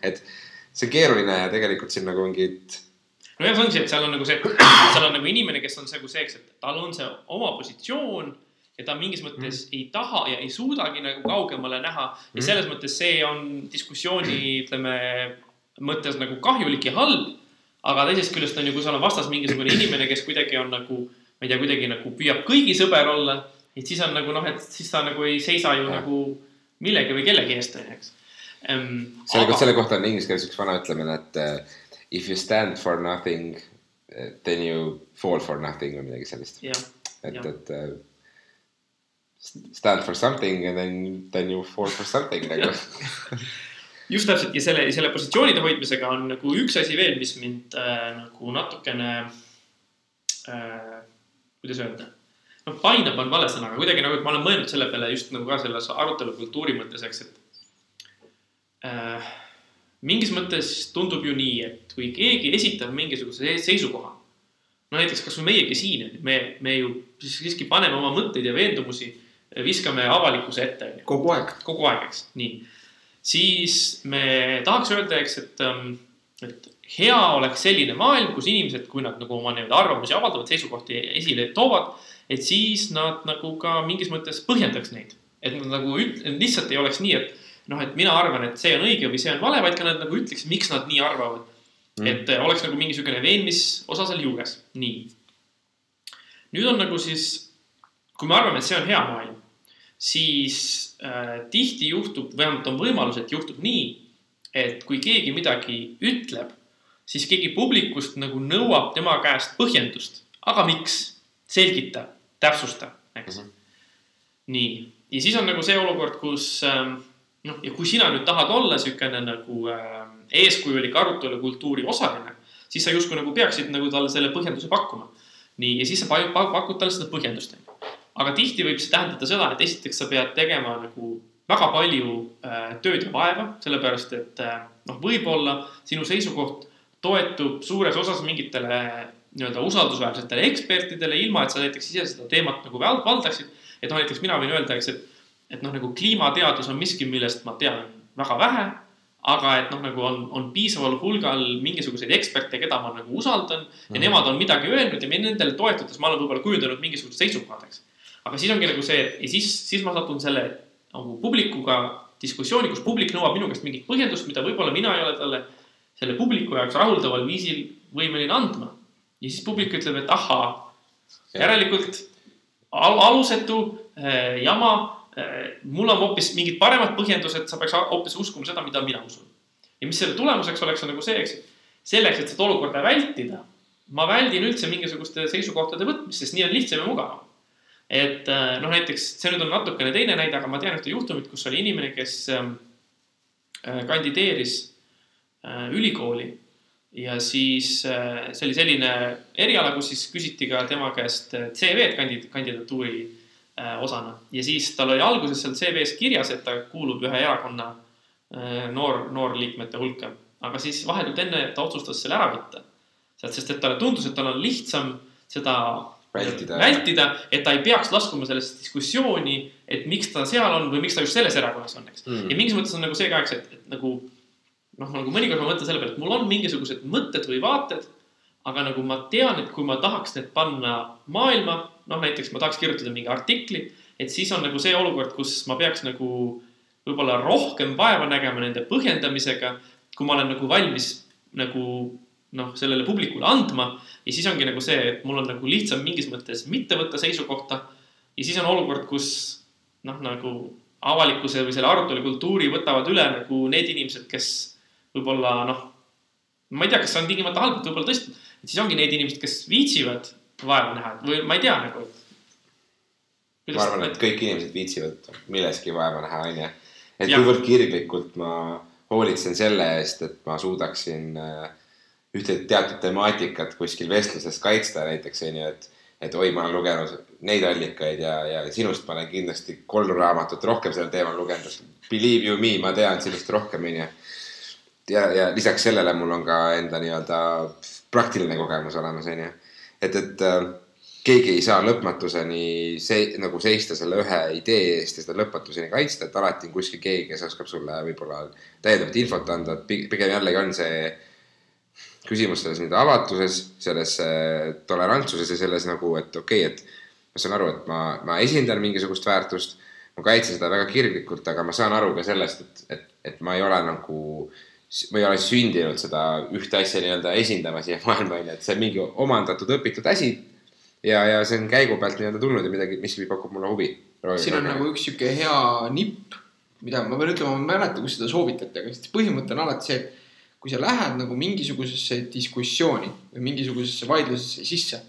et see on keeruline ja tegelikult siin nagu ongi, et nojah, see ongi see, et seal on nagu see, [CLEARS THROAT] seal on nagu inimene, kes on nagu see, eks, et tal on see oma positsioon ja ta mingis mõttes mm. ei taha ja ei suudagi nagu kaugemale näha ja Mhm. selles mõttes see on diskussiooni, ütleme mõttes nagu kahjulik ja halb. aga teisest küljest on ju, kui sul on vastas mingisugune inimene, kes kuidagi on nagu, ma ei tea, kuidagi nagu püüab kõigi sõber olla, et siis on nagu noh, et siis ta nagu ei seisa ju Jah. nagu millegi või kellegi eest, onju, eks. selle aga..., selle kohta on inglise keeles üks vana ütlemine, et uh, if you stand for nothing, then you fall for nothing või midagi sellist. et, et uh, stand for something and then, then you fall for something nagu. [LAUGHS] just täpselt ja selle, selle positsioonide hoidmisega on nagu üks asi veel, mis mind äh, nagu natukene äh,, kuidas öelda. noh, painab on vale sõna, aga kuidagi nagu, et ma olen mõelnud selle peale just nagu ka selles arutelukultuuri mõttes, eks, et äh, mingis mõttes tundub ju nii, et kui keegi esitab mingisuguse seisukoha, no näiteks kasvõi meiegi siin, me, me ju siis siiski paneme oma mõtteid ja veendumusi, viskame avalikkuse ette, kogu aeg. kogu aeg, eks, nii. siis me tahaks öelda, eks, et, et hea oleks selline maailm, kus inimesed, kui nad nagu oma nii-öelda arvamusi avaldavad, seisukohti esile toovad, et siis nad nagu ka mingis mõttes põhjendaks neid. et nad nagu üt-, lihtsalt ei oleks nii, et noh, et mina arvan, et see on õige või see on vale, vaid ka nad nagu ütleks, miks nad nii arvavad Mm. mm.. et äh, oleks nagu mingisugune veenmisosa seal juures, nii. nüüd on nagu siis, kui me arvame, et see on hea maailm, siis äh, tihti juhtub, vähemalt on võimalus, et juhtub nii, et kui keegi midagi ütleb, siis keegi publikust nagu nõuab tema käest põhjendust. aga miks? selgita, täpsusta, eks mm. -hmm. nii, ja siis on nagu see olukord, kus ähm, noh, ja kui sina nüüd tahad olla niisugune nagu äh, eeskujulik arutelukultuuri osaline, siis sa justkui nagu peaksid nagu talle selle põhjenduse pakkuma. nii, ja siis sa pa- pa- pakud talle seda põhjendust. Aga tihti võib see tähendada seda, et esiteks sa pead tegema nagu väga palju äh, tööd ja vaeva, sellepärast et äh, noh, võib-olla sinu seisukoht toetub suures osas mingitele nii-öelda usaldusväärsetele ekspertidele, ilma et sa näiteks ise seda teemat nagu val- valdaksid. et noh, näiteks mina võin öelda, eks, et, et noh, nagu kliimateadus on miski, millest ma tean väga vähe. aga et noh, nagu on, on piisaval hulgal mingisuguseid eksperte, keda ma nagu usaldan ja Mhm. nemad on midagi öelnud ja me nendele toetudes ma olen võib-olla kujundanud mingisugused seisukohad, eks. Aga siis ongi nagu see, et ja siis, siis ma satun selle nagu publikuga diskussiooni, kus publik nõuab minu käest mingit põhjendust, mida võib-olla mina ei ole talle selle publiku jaoks rahuldaval viisil võimeline andma. ja siis publik ütleb, et ahaa, järelikult al alusetu äh, jama äh,. mul on hoopis mingid paremad põhjendused, sa peaks hoopis uskuma seda, mida mina usun. ja mis selle tulemuseks oleks, on nagu see, eks, selleks, et seda olukorda vältida, ma väldin üldse mingisuguste seisukohtade võtmist, sest nii on lihtsam ja mugavam. Et äh, noh, näiteks see nüüd on natukene teine näide, aga ma tean ühte juhtumit, kus oli inimene, kes ähm, äh, kandideeris äh, ülikooli. Ja siis see oli selline eriala, kus siis küsiti ka tema käest CV-d kandi-, kandidatuuri osana. Ja siis tal oli alguses seal CV-s kirjas, et ta kuulub ühe erakonna noor, noorliikmete hulka, aga siis vahetult enne ta otsustas selle ära võtta. Sealt, sest et talle tundus, et tal on lihtsam seda Vältida. vältida, et ta ei peaks laskuma sellesse diskussiooni, et miks ta seal on või miks ta just selles erakonnas on, eks Mm. ja mingis mõttes on nagu see ka, eks, et, et nagu noh, nagu mõnikord ma mõtlen selle peale, et mul on mingisugused mõtted või vaated, aga nagu ma tean, et kui ma tahaks need panna maailma, noh näiteks ma tahaks kirjutada mingi artikli, et siis on nagu see olukord, kus ma peaks nagu võib-olla rohkem vaeva nägema nende põhjendamisega, kui ma olen nagu valmis nagu noh, sellele publikule andma ja siis ongi nagu see, et mul on nagu lihtsam mingis mõttes mitte võtta seisukohta ja siis on olukord, kus noh, nagu avalikkuse või selle arutelukultuuri võtavad üle nagu need inimesed, kes võib-olla noh, ma ei tea, kas see on tingimata halb, võib-olla tõesti, et siis ongi need inimesed, kes viitsivad vaeva näha või ma ei tea nagu. ma arvan, et kõik inimesed viitsivad milleski vaeva näha, onju. et Jah. kuivõrd kirglikult ma hoolitsen selle eest, et ma suudaksin äh, ühte teatud temaatikat kuskil vestluses kaitsta näiteks onju, et, et oi, ma olen lugenud neid allikaid ja, ja sinust ma olen kindlasti kolm raamatut rohkem sellel teemal lugenud. Believe you me, ma tean sinust rohkem onju. ja, ja lisaks sellele mul on ka enda nii-öelda praktiline kogemus olemas onju. et, et äh, keegi ei saa lõpmatuseni see nagu seista selle ühe idee eest ja seda lõpmatuseni kaitsta, et alati on kuskil keegi, kes oskab sulle võib-olla täiendavat infot anda, et pi- pigem jällegi on see küsimus selles nii-öelda avatuses, selles äh, tolerantsuses ja selles nagu, et okei okay,, et ma saan aru, et ma, ma esindan mingisugust väärtust, ma kaitsen seda väga kirglikult, aga ma saan aru ka sellest, et, et, et ma ei ole nagu, ma ei ole sündinud seda ühte asja nii-öelda esindama siia [LAUGHS] maailma, onju, et see on mingi omandatud, õpitud asi ja, ja see on käigu pealt nii-öelda tulnud ja midagi, miski pakub mulle huvi. siin on nagu üks sihuke hea nipp, mida ma pean ütlema, ma ei mäleta, kus seda soovitati, aga põhimõte on alati see, et kui sa lähed nagu mingisugusesse diskussiooni või mingisugusesse vaidlusesse sisse,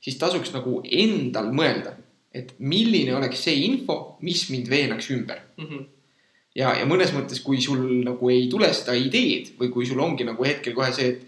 siis tasuks nagu endal mõelda, et milline oleks see info, mis mind veenaks ümber. Mhm. ja, ja mõnes mõttes, kui sul nagu ei tule seda ideed või kui sul ongi nagu hetkel kohe see, et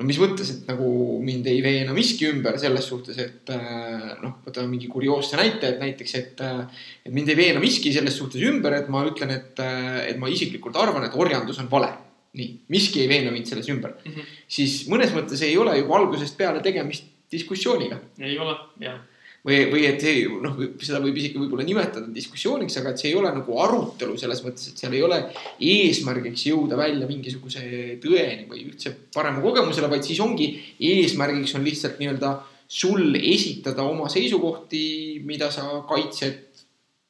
no mis mõttes, et nagu mind ei veena miski ümber selles suhtes, et äh, noh, võtame mingi kurioosse näite, et näiteks, et äh, et mind ei veena miski selles suhtes ümber, et ma ütlen, et, et ma isiklikult arvan, et orjandus on vale. nii, miski ei veena mind selles ümber Mhm. siis mõnes mõttes ei ole juba algusest peale tegemist diskussiooniga ei ole, jah. või, või et see noh, seda võib isegi võib-olla nimetada diskussiooniks, aga et see ei ole nagu arutelu selles mõttes, et seal ei ole eesmärgiks jõuda välja mingisuguse tõeni või üldse parema kogemusele, vaid siis ongi eesmärgiks on lihtsalt nii-öelda sul esitada oma seisukohti, mida sa kaitsed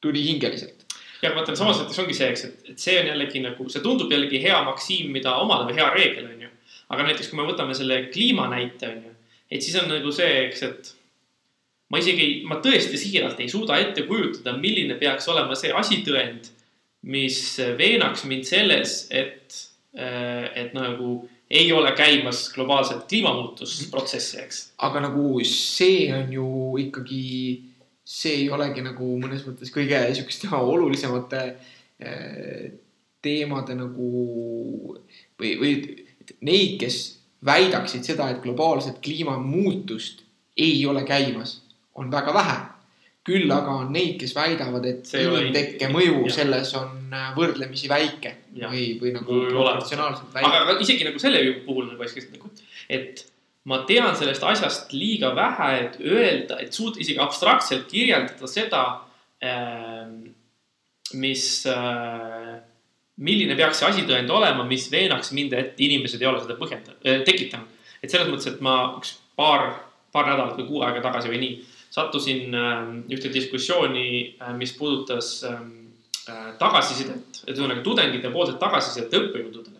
tulihingeliselt. Ja vaata samas mõttes ongi see, eks, et, et see on jällegi nagu, see tundub jällegi hea maksiim, mida omada või hea reegel, onju. aga näiteks, kui me võtame selle kliimanäite, onju, et siis on nagu see, eks, et ma isegi, ma tõesti siiralt ei suuda ette kujutada, milline peaks olema see asitõend, mis veenaks mind selles, et, et nagu ei ole käimas globaalset kliimamuutusprotsessi, eks. aga nagu see on ju ikkagi, see ei olegi nagu mõnes mõttes kõige sihukeste [LAUGHS] olulisemate eh, teemade nagu või, või neid, kes väidaksid seda, et globaalset kliimamuutust ei ole käimas, on väga vähe. küll aga on neid, kes väidavad, et inimtekke mõju jah. selles on äh, võrdlemisi väike Jah. või, või nagu Või proportsionaalselt väike. aga, isegi nagu selle puhul nagu nagu, et ma tean sellest asjast liiga vähe, et öelda, et suuta isegi abstraktselt kirjeldada seda, mis, milline peaks see asitõend olema, mis veenaks mind, et inimesed ei ole seda põhjendanud, tekitanud. et selles mõttes, et ma üks paar, paar nädalat või kuu aega tagasi või nii sattusin äh, ühte diskussiooni, mis puudutas äh, tagasisidet, et ühesõnaga tudengite poolset tagasisidet õppejõududele.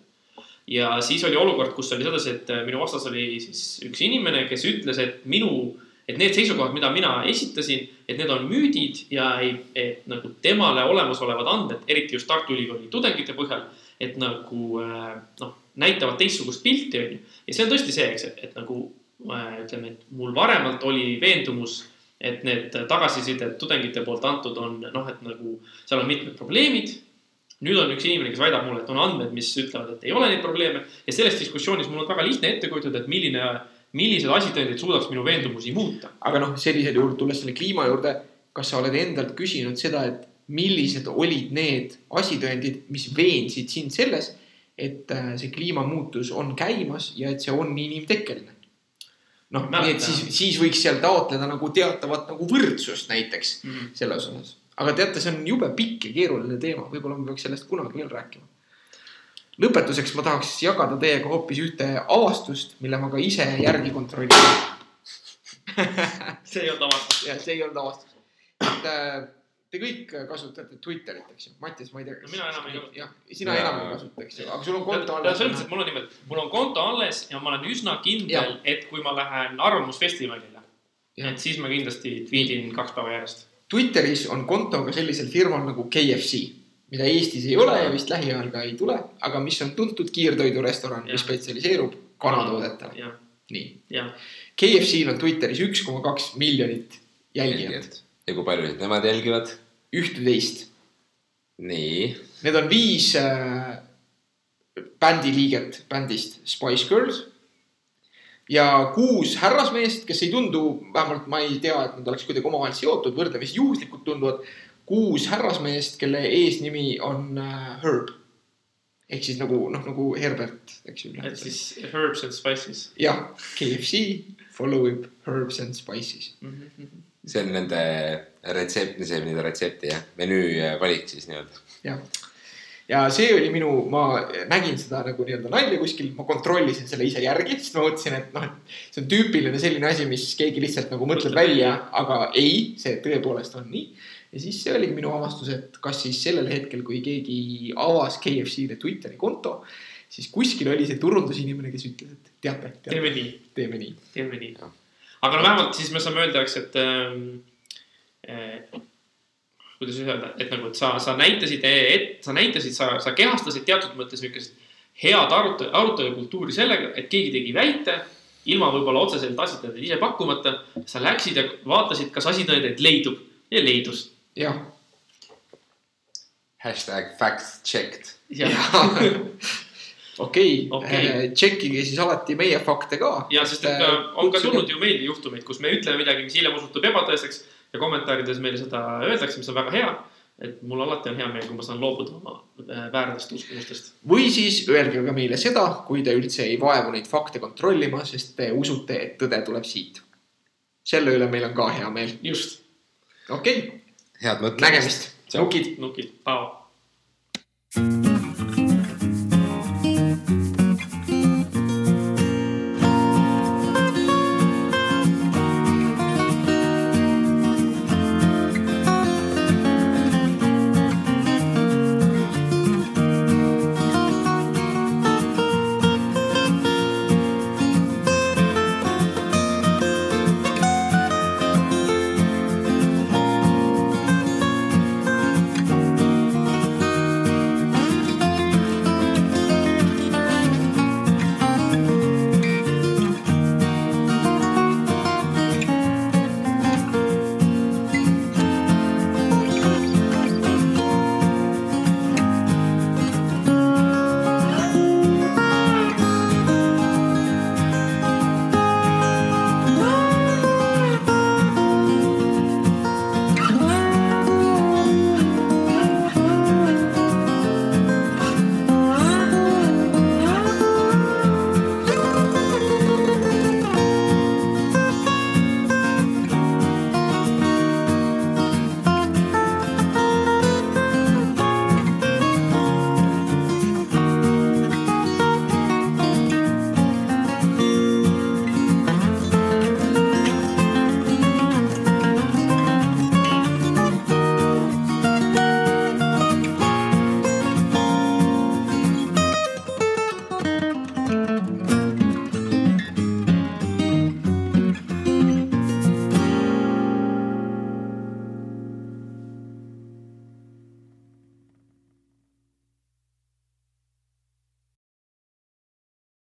Ja siis oli olukord, kus oli sedasi, et äh, minu vastas oli siis üks inimene, kes ütles, et minu, et need seisukohad, mida mina esitasin, et need on müüdid ja ei, et nagu temale olemasolevad andmed, eriti just Tartu Ülikooli tudengite põhjal, et nagu äh, noh, näitavad teistsugust pilti, onju. ja see on tõesti see, eks, et nagu äh, ütleme, et mul varemalt oli veendumus, et need tagasisided tudengite poolt antud on noh, et nagu seal on mitmed probleemid. Nüüd on üks inimene, kes väidab mulle, et on andmed, mis ütlevad, et ei ole neid probleeme ja selles diskussioonis mul on väga lihtne ette kujutada, et milline, millised asitõendid suudaks minu veendumusi muuta. aga noh, sellisel juhul tulles selle kliima juurde, kas sa oled endalt küsinud seda, et millised olid need asitõendid, mis veensid sind selles, et äh, see kliimamuutus on käimas ja et see on inimtekkeline? noh, nii et siis, siis võiks seal taotleda nagu teatavat nagu võrdsust näiteks selles osas. Aga teate, see on jube pikk ja keeruline teema, võib-olla me peaks sellest kunagi veel rääkima. lõpetuseks ma tahaks jagada teiega hoopis ühte avastust, mille ma ka ise järgi kontrollisin [LAUGHS] see ei olnud avastus. ja see ei olnud avastus. et äh, te kõik kasutate Twitterit, eks ju, Mattias, ma ei tea. No mina enam ei kasuta. jah, sina Jaa. enam ei kasuta, eks ju, aga sul on konto selles alles mõttes, et mul on nimelt, mul on konto alles ja ma olen üsna kindel, et kui ma lähen Arvamusfestivalile, Jah. et siis ma kindlasti tweetin kaks päeva järjest. Twitteris on konto ka sellisel firmal nagu KFC, mida Eestis ei ole ja vist lähiajal ka ei tule, aga mis on tuntud kiirtoidurestoran, mis spetsialiseerub kanatoodetele. nii. KFC-l on Twitteris üks koma kaks miljonit jälgijat, ja kui palju nemad jälgivad? ühteteist. nii, Need on viis äh, bändi liiget bändist Spice Girls. Ja kuus härrasmeest, kes ei tundu, vähemalt ma ei tea, et nad oleks kuidagi omavahel seotud, võrdlemisi juhuslikult tunduvad. kuus härrasmeest, kelle eesnimi on äh, Herb. ehk siis nagu noh, nagu Herbert, eks ju. et siis herbs and spices. jah, KFC follow ib Herbs and Spices. see on nende retsept, see on nende retsepti jah, menüü äh, valik siis nii-öelda. jah, ja see oli minu, ma nägin seda nagu nii-öelda nalja kuskil, ma kontrollisin selle ise järgi, sest ma mõtlesin, et noh, et see on tüüpiline selline asi, mis keegi lihtsalt nagu mõtleb välja, aga ei, see tõepoolest on nii. ja siis see oligi minu avastus, et kas siis sellel hetkel, kui keegi avas KFC-le Twitteri konto, siis kuskil oli see turundusinimene, kes ütles, et teate, teate, teeme nii, teeme nii. teeme nii. aga no vähemalt siis me saame öelda, eks, et ähm, äh, kuidas öelda, et nagu, et sa, sa näitasid, et sa näitasid, sa, sa kehastasid teatud mõttes niisugust head arutelu, arutelukultuuri sellega, et keegi tegi väite, ilma võib-olla otseselt asitõendeid ise pakkumata. sa läksid ja vaatasid, kas asitõendeid leidub ja leidus. jah, hashtag facts checked. [LAUGHS] okei tšekkige siis alati meie fakte ka. ja sest, et ka, on ka tulnud ju meile juhtumeid, kus me ütleme midagi, mis hiljem osutub ebatõeseks ja kommentaarides meile seda öeldakse, mis on väga hea. et mul alati on hea meel, kui ma saan loobuda oma äh, väärdest uskumustest. või siis öelge ka meile seda, kui te üldse ei vaevu neid fakte kontrollima, sest te usute, et tõde tuleb siit. selle üle meil on ka hea meel. just, okei okay., head mõtlemist. nägemist, nukid. nukid, pao